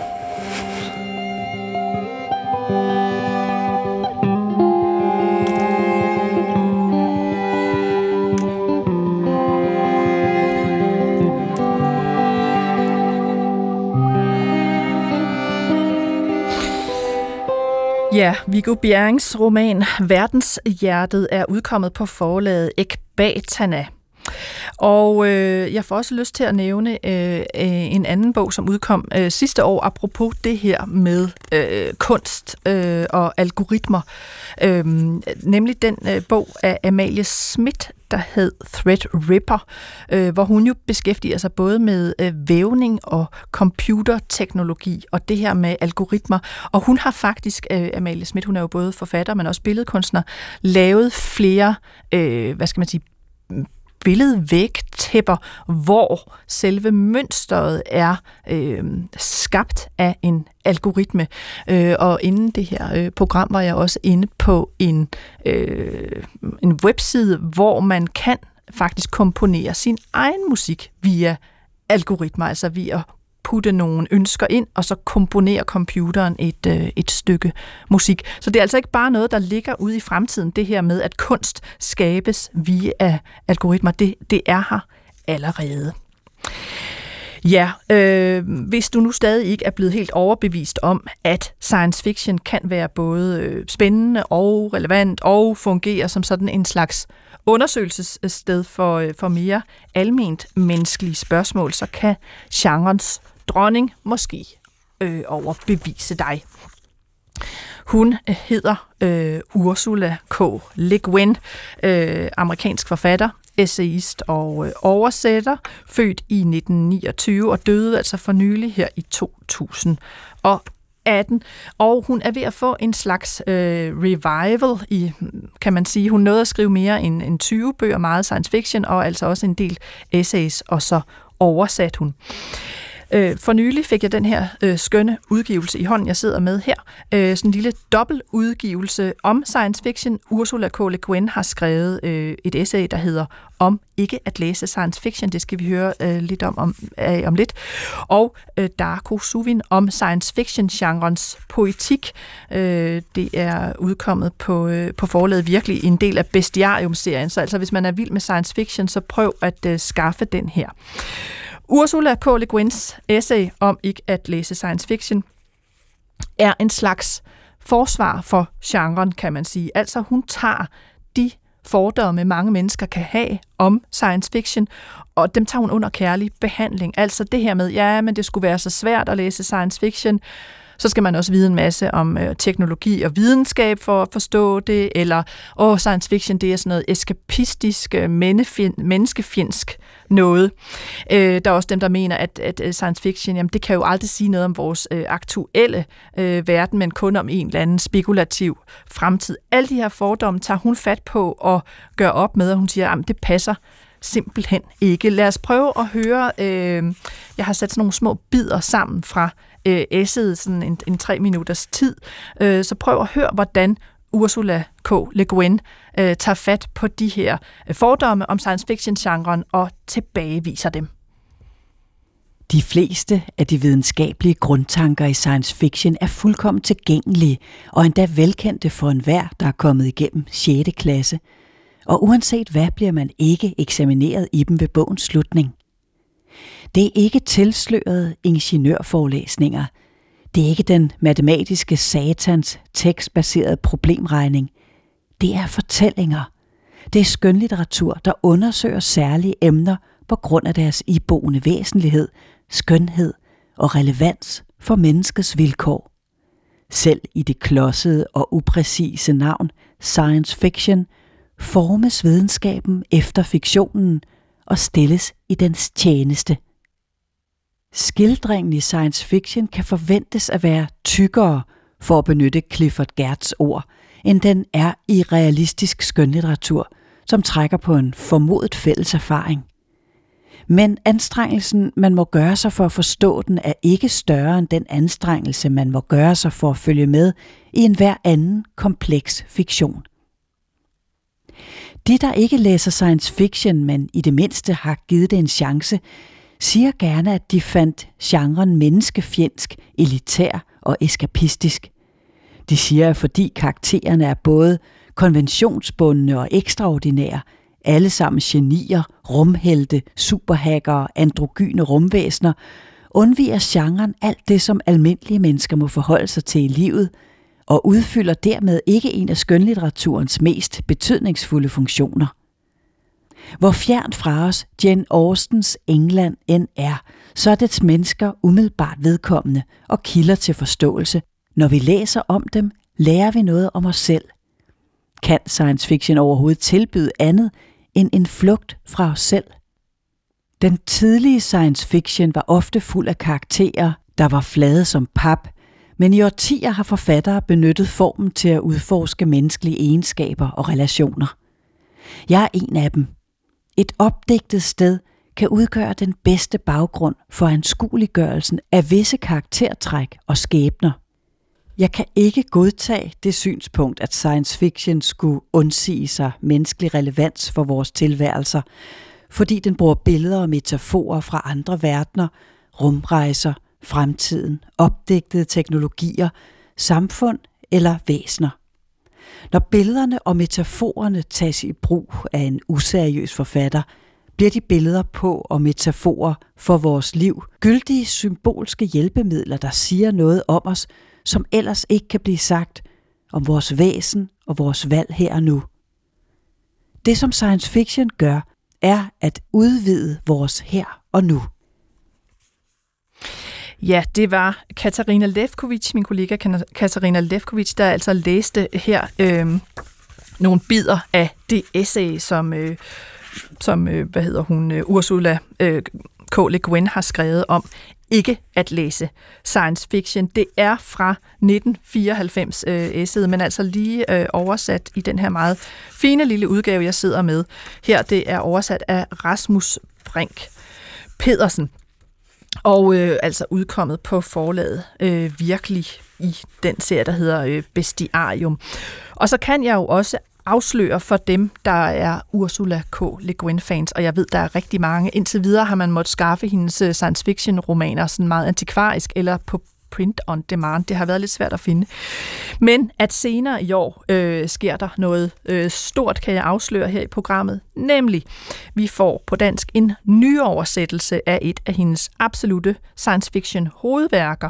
Ja, Viggo Bjerrings roman Verdenshjertet er udkommet på forlaget Ekbatana. Og øh, jeg får også lyst til at nævne øh, øh, en anden bog, som udkom øh, sidste år, apropos det her med øh, kunst øh, og algoritmer. Øh, nemlig den øh, bog af Amalie Schmidt, der hed Threadripper, øh, hvor hun jo beskæftiger sig både med øh, vævning og computerteknologi og det her med algoritmer. Og hun har faktisk, øh, Amalie Schmidt, hun er jo både forfatter, men også billedkunstner, lavet flere, øh, hvad skal man sige, billedvægtæpper, hvor selve mønstret er øh, skabt af en algoritme. Øh, og inden det her øh, program var jeg også inde på en, øh, en webside, hvor man kan faktisk komponere sin egen musik via algoritmer, altså via putte nogle ønsker ind, og så komponere computeren et, øh, et stykke musik. Så det er altså ikke bare noget, der ligger ude i fremtiden, det her med, at kunst skabes via algoritmer. Det, det er her allerede. Ja, øh, hvis du nu stadig ikke er blevet helt overbevist om, at science fiction kan være både øh, spændende og relevant og fungere som sådan en slags undersøgelsessted for, øh, for mere alment menneskelige spørgsmål, så kan genrens dronning måske øh, overbevise dig. Hun øh, hedder øh, Ursula K. Le Guin, øh, amerikansk forfatter, essayist og øh, oversætter, født i 1929 og døde altså for nylig her i 2018. Og hun er ved at få en slags øh, revival i, kan man sige. Hun nåede at skrive mere end, end 20 bøger, meget science fiction, og altså også en del essays, og så oversat hun. Øh, Øh, for nylig fik jeg den her øh, skønne udgivelse i hånden, jeg sidder med her. Øh, sådan en lille dobbeltudgivelse om science fiction. Ursula K. Le Guin har skrevet øh, et essay, der hedder Om ikke at læse science fiction. Det skal vi høre øh, lidt om, om, øh, om lidt. Og øh, Darko Suvin om science fiction-genrens poetik. Øh, det er udkommet på, øh, på forlaget virkelig en del af Bestiarium-serien. Så altså, hvis man er vild med science fiction, så prøv at øh, skaffe den her. Ursula K. Le Guins essay om ikke at læse science fiction er en slags forsvar for genren, kan man sige. Altså hun tager de fordomme, mange mennesker kan have om science fiction, og dem tager hun under kærlig behandling. Altså det her med, ja, men det skulle være så svært at læse science fiction, så skal man også vide en masse om øh, teknologi og videnskab for at forstå det, eller åh, science fiction, det er sådan noget eskapistisk, øh, menneskefjendsk noget. Øh, der er også dem, der mener, at, at øh, science fiction, jamen, det kan jo aldrig sige noget om vores øh, aktuelle øh, verden, men kun om en eller anden spekulativ fremtid. Alle de her fordomme tager hun fat på og gør op med, og hun siger, at det passer simpelthen ikke. Lad os prøve at høre, øh, jeg har sat sådan nogle små bidder sammen fra øh, essayet, sådan en, en tre minutters tid. Øh, så prøv at høre, hvordan Ursula K. Le Guin øh, tager fat på de her øh, fordomme om science fiction-genren og tilbageviser dem. De fleste af de videnskabelige grundtanker i science fiction er fuldkommen tilgængelige og endda velkendte for enhver, der er kommet igennem 6. klasse. Og uanset hvad bliver man ikke eksamineret i dem ved bogens slutning. Det er ikke tilslørede ingeniørforelæsninger. Det er ikke den matematiske satans tekstbaserede problemregning. Det er fortællinger. Det er skønlitteratur, der undersøger særlige emner på grund af deres iboende væsentlighed, skønhed og relevans for menneskets vilkår. Selv i det klodsede og upræcise navn science fiction formes videnskaben efter fiktionen og stilles i dens tjeneste – Skildringen i science fiction kan forventes at være tykkere, for at benytte Clifford Gertz ord, end den er i realistisk skønlitteratur, som trækker på en formodet fælles erfaring. Men anstrengelsen, man må gøre sig for at forstå den, er ikke større end den anstrengelse, man må gøre sig for at følge med i enhver anden kompleks fiktion. De, der ikke læser science fiction, men i det mindste har givet det en chance, siger gerne, at de fandt genren menneskefjendsk, elitær og eskapistisk. De siger, at fordi karaktererne er både konventionsbundne og ekstraordinære, alle sammen genier, rumhelte, superhackere, androgyne rumvæsener, undviger genren alt det, som almindelige mennesker må forholde sig til i livet, og udfylder dermed ikke en af skønlitteraturens mest betydningsfulde funktioner. Hvor fjernt fra os Jane Austens England end er, så er dets mennesker umiddelbart vedkommende og kilder til forståelse. Når vi læser om dem, lærer vi noget om os selv. Kan science fiction overhovedet tilbyde andet end en flugt fra os selv? Den tidlige science fiction var ofte fuld af karakterer, der var flade som pap, men i årtier har forfattere benyttet formen til at udforske menneskelige egenskaber og relationer. Jeg er en af dem. Et opdigtet sted kan udgøre den bedste baggrund for anskueliggørelsen af visse karaktertræk og skæbner. Jeg kan ikke godtage det synspunkt, at science fiction skulle undsige sig menneskelig relevans for vores tilværelser, fordi den bruger billeder og metaforer fra andre verdener, rumrejser, fremtiden, opdigtede teknologier, samfund eller væsner. Når billederne og metaforerne tages i brug af en useriøs forfatter, bliver de billeder på og metaforer for vores liv gyldige symbolske hjælpemidler, der siger noget om os, som ellers ikke kan blive sagt om vores væsen og vores valg her og nu. Det som science fiction gør, er at udvide vores her og nu. Ja, det var Katarina Lefkovic, min kollega Katarina Lefkovic, der altså læste her øh, nogle bidder af det essay, som, øh, som øh, hvad hedder hun, øh, Ursula øh, K. Le Guin har skrevet om ikke at læse science fiction. Det er fra 1994 øh, essayet, men altså lige øh, oversat i den her meget fine lille udgave, jeg sidder med. Her det er oversat af Rasmus Brink Pedersen. Og øh, altså udkommet på forlaget øh, virkelig i den serie, der hedder øh, Bestiarium. Og så kan jeg jo også afsløre for dem, der er Ursula K. Le Guin-fans, og jeg ved, der er rigtig mange. Indtil videre har man måttet skaffe hendes øh, science fiction-romaner sådan meget antikvarisk eller på print on demand. Det har været lidt svært at finde. Men at senere i år øh, sker der noget øh, stort, kan jeg afsløre her i programmet. Nemlig, vi får på dansk en nyoversættelse af et af hendes absolute science fiction hovedværker.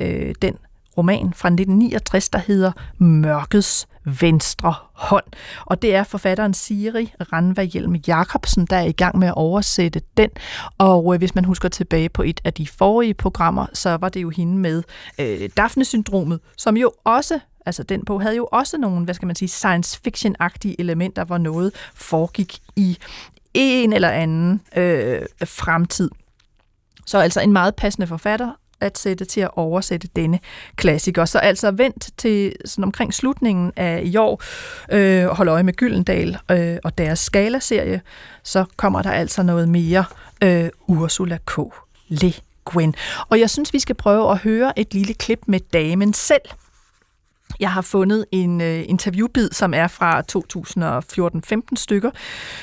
Øh, den roman fra 1969, der hedder Mørkets venstre hånd. Og det er forfatteren Siri Ranva Hjelm Jacobsen, der er i gang med at oversætte den. Og øh, hvis man husker tilbage på et af de forrige programmer, så var det jo hende med øh, Daphne-syndromet, som jo også altså den bog havde jo også nogle, hvad skal man sige, science fiction-agtige elementer, hvor noget foregik i en eller anden øh, fremtid. Så altså en meget passende forfatter, at sætte til at oversætte denne klassiker. Så altså vent til sådan omkring slutningen af i år, øh, hold øje med Gyldendal øh, og deres skala-serie, så kommer der altså noget mere øh, Ursula K. Le Guin. Og jeg synes, vi skal prøve at høre et lille klip med damen selv, jeg har fundet en øh, interviewbid, som er fra 2014-15 stykker,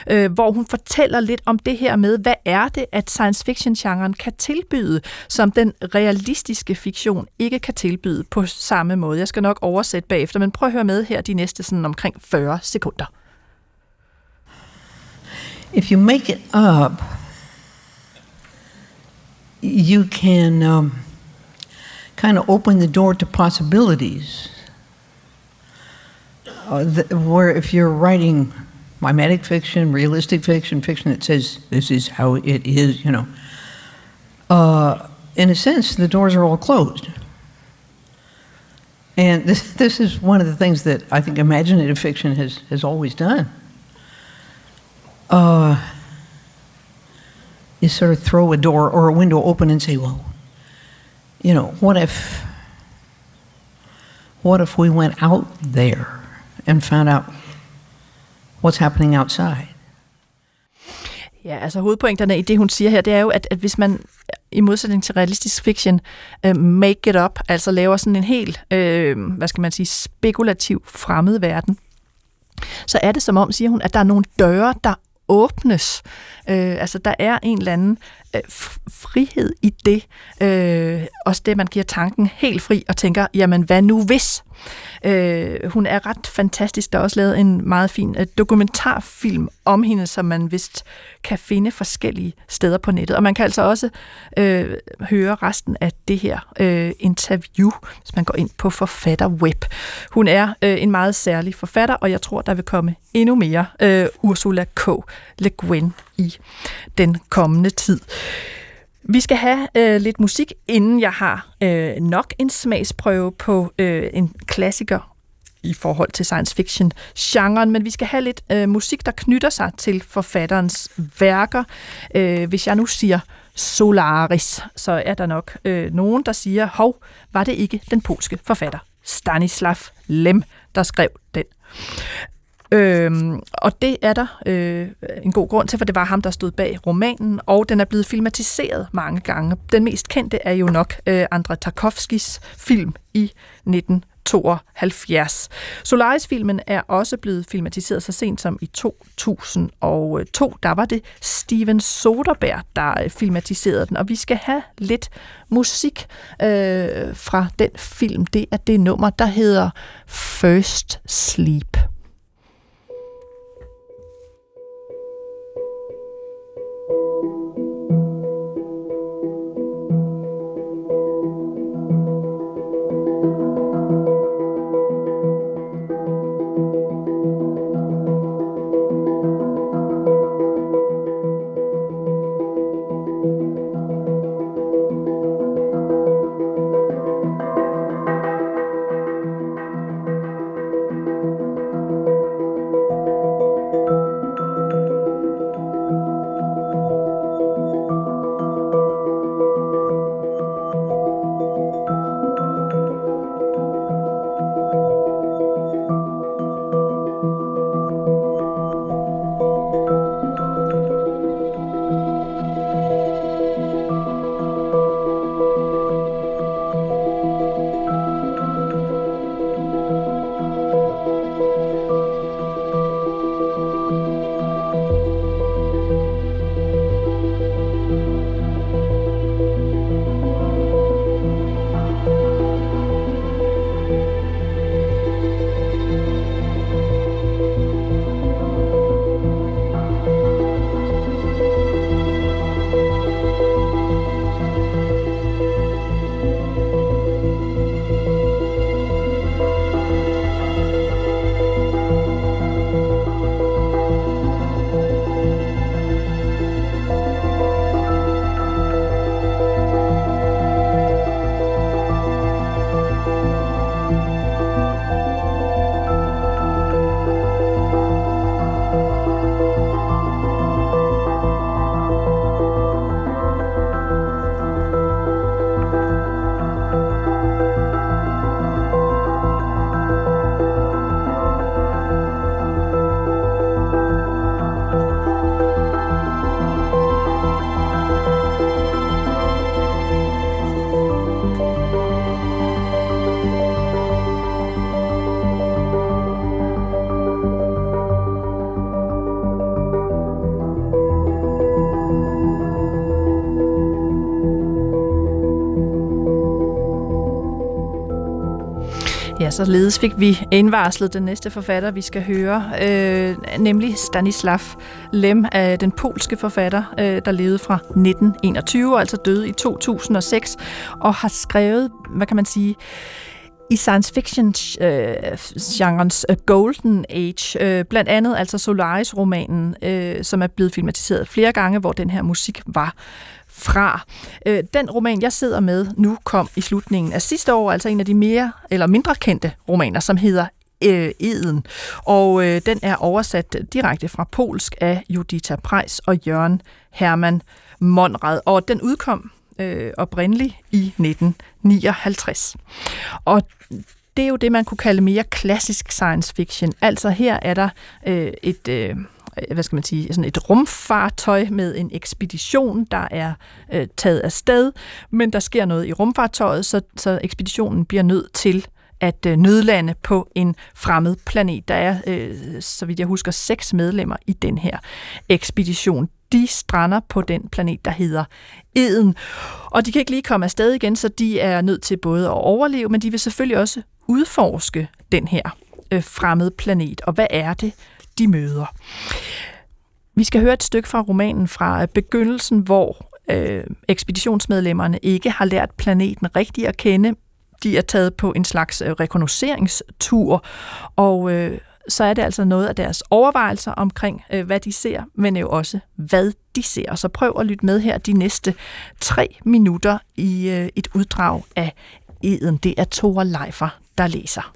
øh, hvor hun fortæller lidt om det her med, hvad er det, at science fiction-genren kan tilbyde, som den realistiske fiktion ikke kan tilbyde på samme måde. Jeg skal nok oversætte bagefter, men prøv at høre med her de næste sådan omkring 40 sekunder. If you make it up, you can um, kind of open the door to possibilities. Uh, where if you're writing mimetic fiction, realistic fiction, fiction that says this is how it is, you know, uh, in a sense, the doors are all closed. And this, this is one of the things that I think imaginative fiction has, has always done. Uh, is sort of throw a door or a window open and say, well, you know, what if, what if we went out there and found out what's happening outside. Ja, altså hovedpointerne i det, hun siger her, det er jo, at, at hvis man i modsætning til realistisk fiction, øh, make it up, altså laver sådan en helt, øh, hvad skal man sige, spekulativ fremmed verden, så er det som om, siger hun, at der er nogle døre, der åbnes. Øh, altså, der er en eller anden øh, frihed i det. Øh, også det, man giver tanken helt fri og tænker, jamen, hvad nu hvis? Øh, hun er ret fantastisk. Der er også lavet en meget fin øh, dokumentarfilm om hende, som man vist kan finde forskellige steder på nettet. Og man kan altså også øh, høre resten af det her øh, interview, hvis man går ind på Forfatterweb. Hun er øh, en meget særlig forfatter, og jeg tror, der vil komme endnu mere øh, Ursula K. Le Guin i den kommende tid. Vi skal have øh, lidt musik, inden jeg har øh, nok en smagsprøve på øh, en klassiker i forhold til science fiction-genren, men vi skal have lidt øh, musik, der knytter sig til forfatterens værker. Øh, hvis jeg nu siger Solaris, så er der nok øh, nogen, der siger, hov, var det ikke den polske forfatter Stanislav Lem, der skrev den. Øhm, og det er der øh, en god grund til, for det var ham, der stod bag romanen, og den er blevet filmatiseret mange gange. Den mest kendte er jo nok øh, Andrei Tarkovskis film i 1972. Solaris-filmen er også blevet filmatiseret så sent som i 2002. Der var det Steven Soderbergh, der øh, filmatiserede den, og vi skal have lidt musik øh, fra den film. Det er det nummer, der hedder First Sleep. Ja, således fik vi indvarslet den næste forfatter, vi skal høre, øh, nemlig Stanislav Lem, af den polske forfatter, øh, der levede fra 1921, altså døde i 2006, og har skrevet, hvad kan man sige, i science fiction-genrens øh, øh, golden age, øh, blandt andet altså Solaris-romanen, øh, som er blevet filmatiseret flere gange, hvor den her musik var fra. Øh, den roman, jeg sidder med nu, kom i slutningen af sidste år, altså en af de mere eller mindre kendte romaner, som hedder øh, Eden. Og øh, den er oversat direkte fra polsk af Judita Preis og Jørgen Hermann Monrad. Og den udkom øh, oprindeligt i 1959. Og det er jo det, man kunne kalde mere klassisk science fiction. Altså her er der øh, et... Øh, Øh, hvad skal man sige, sådan et rumfartøj med en ekspedition, der er øh, taget af sted, men der sker noget i rumfartøjet, så, så ekspeditionen bliver nødt til at øh, nødlande på en fremmed planet. Der er, øh, så vidt jeg husker, seks medlemmer i den her ekspedition. De strander på den planet, der hedder Eden. Og de kan ikke lige komme afsted igen, så de er nødt til både at overleve, men de vil selvfølgelig også udforske den her øh, fremmede planet. Og hvad er det, de møder? Vi skal høre et stykke fra romanen fra øh, begyndelsen, hvor øh, ekspeditionsmedlemmerne ikke har lært planeten rigtigt at kende. De er taget på en slags øh, rekognosceringstur, og øh, så er det altså noget af deres overvejelser omkring, øh, hvad de ser, men jo også, hvad de ser. Så prøv at lytte med her de næste tre minutter i øh, et uddrag af Eden. Det er Tore Leifer, der læser.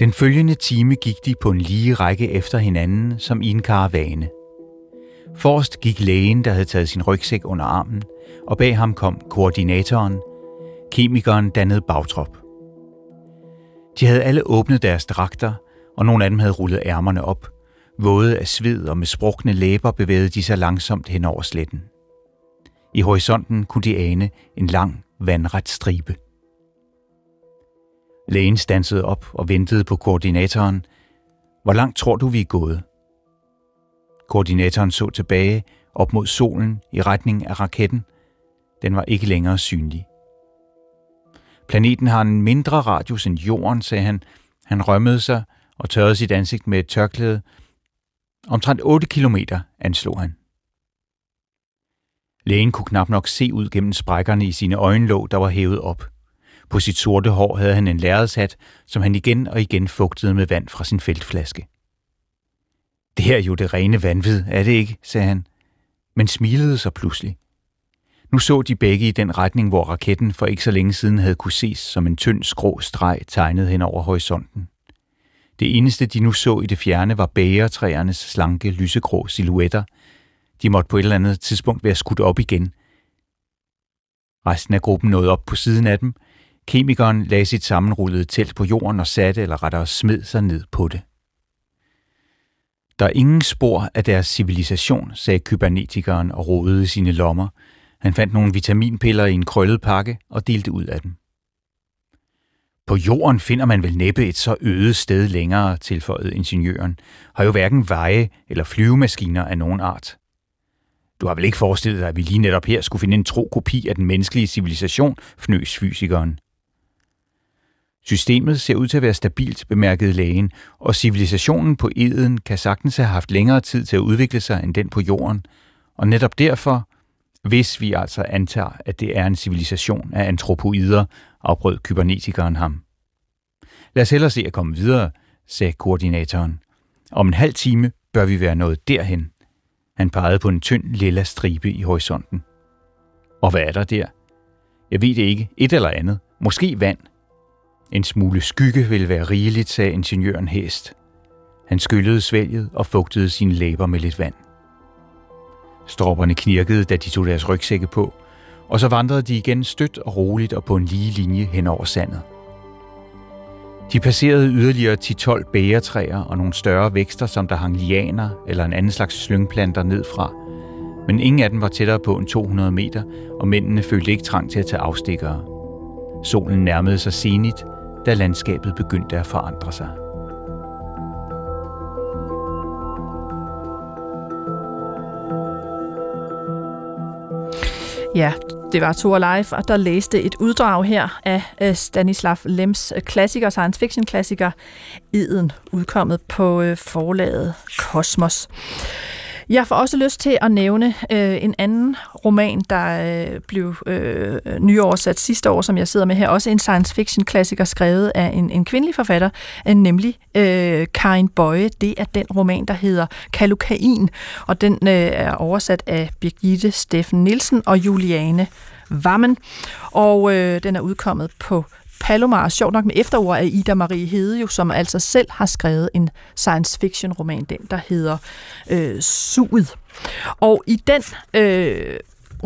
Den følgende time gik de på en lige række efter hinanden, som i en karavane. Forrest gik lægen, der havde taget sin rygsæk under armen, og bag ham kom koordinatoren. Kemikeren dannede bagtrop. De havde alle åbnet deres dragter, og nogle af dem havde rullet ærmerne op. Våde af sved og med sprukne læber bevægede de sig langsomt hen over sletten. I horisonten kunne de ane en lang, vandret stribe. Lægen stansede op og ventede på koordinatoren. Hvor langt tror du, vi er gået? Koordinatoren så tilbage op mod solen i retning af raketten. Den var ikke længere synlig. Planeten har en mindre radius end jorden, sagde han. Han rømmede sig og tørrede sit ansigt med et tørklæde. Omtrent 8 kilometer, anslog han. Lægen kunne knap nok se ud gennem sprækkerne i sine øjenlåg, der var hævet op. På sit sorte hår havde han en lærredshat, som han igen og igen fugtede med vand fra sin feltflaske. Det her er jo det rene vanvid, er det ikke, sagde han, men smilede så pludselig. Nu så de begge i den retning, hvor raketten for ikke så længe siden havde kunne ses som en tynd skrå streg tegnet hen over horisonten. Det eneste, de nu så i det fjerne, var bægertræernes slanke, lysegrå silhuetter. De måtte på et eller andet tidspunkt være skudt op igen. Resten af gruppen nåede op på siden af dem. Kemikeren lagde sit sammenrullede telt på jorden og satte, eller rettere smed sig ned på det. Der er ingen spor af deres civilisation, sagde kybernetikeren og rodede sine lommer. Han fandt nogle vitaminpiller i en krøllet pakke og delte ud af dem. På jorden finder man vel næppe et så øde sted længere, tilføjede ingeniøren, har jo hverken veje eller flyvemaskiner af nogen art. Du har vel ikke forestillet dig, at vi lige netop her skulle finde en tro kopi af den menneskelige civilisation, fnøs fysikeren. Systemet ser ud til at være stabilt, bemærkede lægen, og civilisationen på eden kan sagtens have haft længere tid til at udvikle sig end den på jorden. Og netop derfor, hvis vi altså antager, at det er en civilisation af antropoider, afbrød kybernetikeren ham. Lad os hellere se at komme videre, sagde koordinatoren. Om en halv time bør vi være nået derhen. Han pegede på en tynd lilla stribe i horisonten. Og hvad er der der? Jeg ved det ikke. Et eller andet. Måske vand. En smule skygge ville være rigeligt, sagde ingeniøren hæst. Han skyllede svælget og fugtede sine læber med lidt vand. Stropperne knirkede, da de tog deres rygsække på, og så vandrede de igen stødt og roligt og på en lige linje hen over sandet. De passerede yderligere 10-12 bæretræer og nogle større vækster, som der hang lianer eller en anden slags slyngplanter ned fra. Men ingen af dem var tættere på end 200 meter, og mændene følte ikke trang til at tage afstikkere. Solen nærmede sig senigt, da landskabet begyndte at forandre sig. Ja, det var Thor Leif, og der læste et uddrag her af øh, Stanislav Lems øh, klassiker, science fiction klassiker, Eden, udkommet på øh, forlaget Kosmos. Jeg får også lyst til at nævne øh, en anden roman, der øh, blev øh, nyoversat sidste år, som jeg sidder med her. Også en science fiction klassiker skrevet af en, en kvindelig forfatter, øh, nemlig øh, Karin Bøje. Det er den roman, der hedder Kalukain, og den øh, er oversat af Birgitte Steffen Nielsen og Juliane Vammen, og øh, den er udkommet på Palomar, sjovt nok med efterord af Ida Marie Hede, jo, som altså selv har skrevet en science fiction roman, den der hedder øh, Suget. Og i den øh,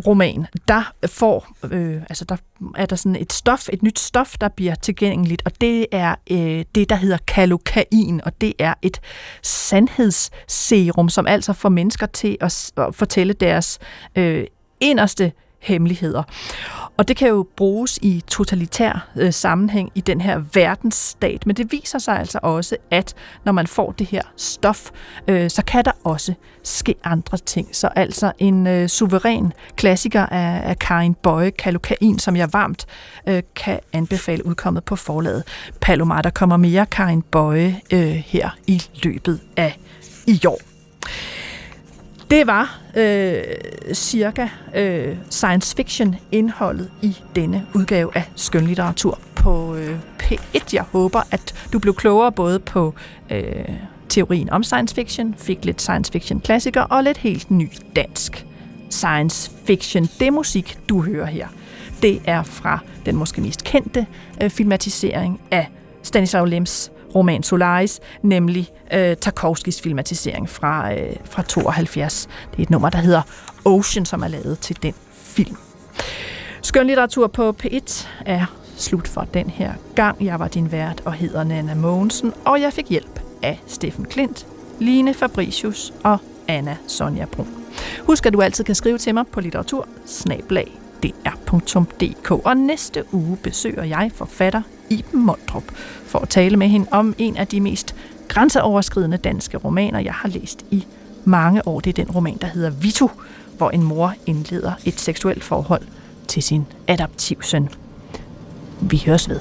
roman, der får, øh, altså der er der sådan et stof, et nyt stof, der bliver tilgængeligt, og det er øh, det, der hedder kalokain, og det er et sandhedsserum, som altså får mennesker til at, at fortælle deres øh, inderste hemmeligheder. Og det kan jo bruges i totalitær øh, sammenhæng i den her verdensstat, men det viser sig altså også, at når man får det her stof, øh, så kan der også ske andre ting. Så altså en øh, suveræn klassiker af, af Karin Bøje, Kalokain, som jeg varmt øh, kan anbefale udkommet på forlaget Palomar. Der kommer mere Karin Bøje øh, her i løbet af i år. Det var øh, cirka øh, science fiction indholdet i denne udgave af skønlitteratur på øh, P1. Jeg håber, at du blev klogere både på øh, teorien om science fiction, fik lidt science fiction klassiker og lidt helt ny dansk science fiction. Det musik, du hører her, det er fra den måske mest kendte øh, filmatisering af Stanislav Lems roman Solaris, nemlig øh, Tarkovskis filmatisering fra, øh, fra 72. Det er et nummer, der hedder Ocean, som er lavet til den film. Skønlitteratur på P1 er slut for den her gang. Jeg var din vært og hedder Nana Mogensen, og jeg fik hjælp af Steffen Klint, Line Fabricius og Anna Sonja Brun. Husk, at du altid kan skrive til mig på litteratur og næste uge besøger jeg forfatter Iben Mondrup for at tale med hende om en af de mest grænseoverskridende danske romaner, jeg har læst i mange år. Det er den roman, der hedder Vito, hvor en mor indleder et seksuelt forhold til sin adoptivsøn. Vi høres ved.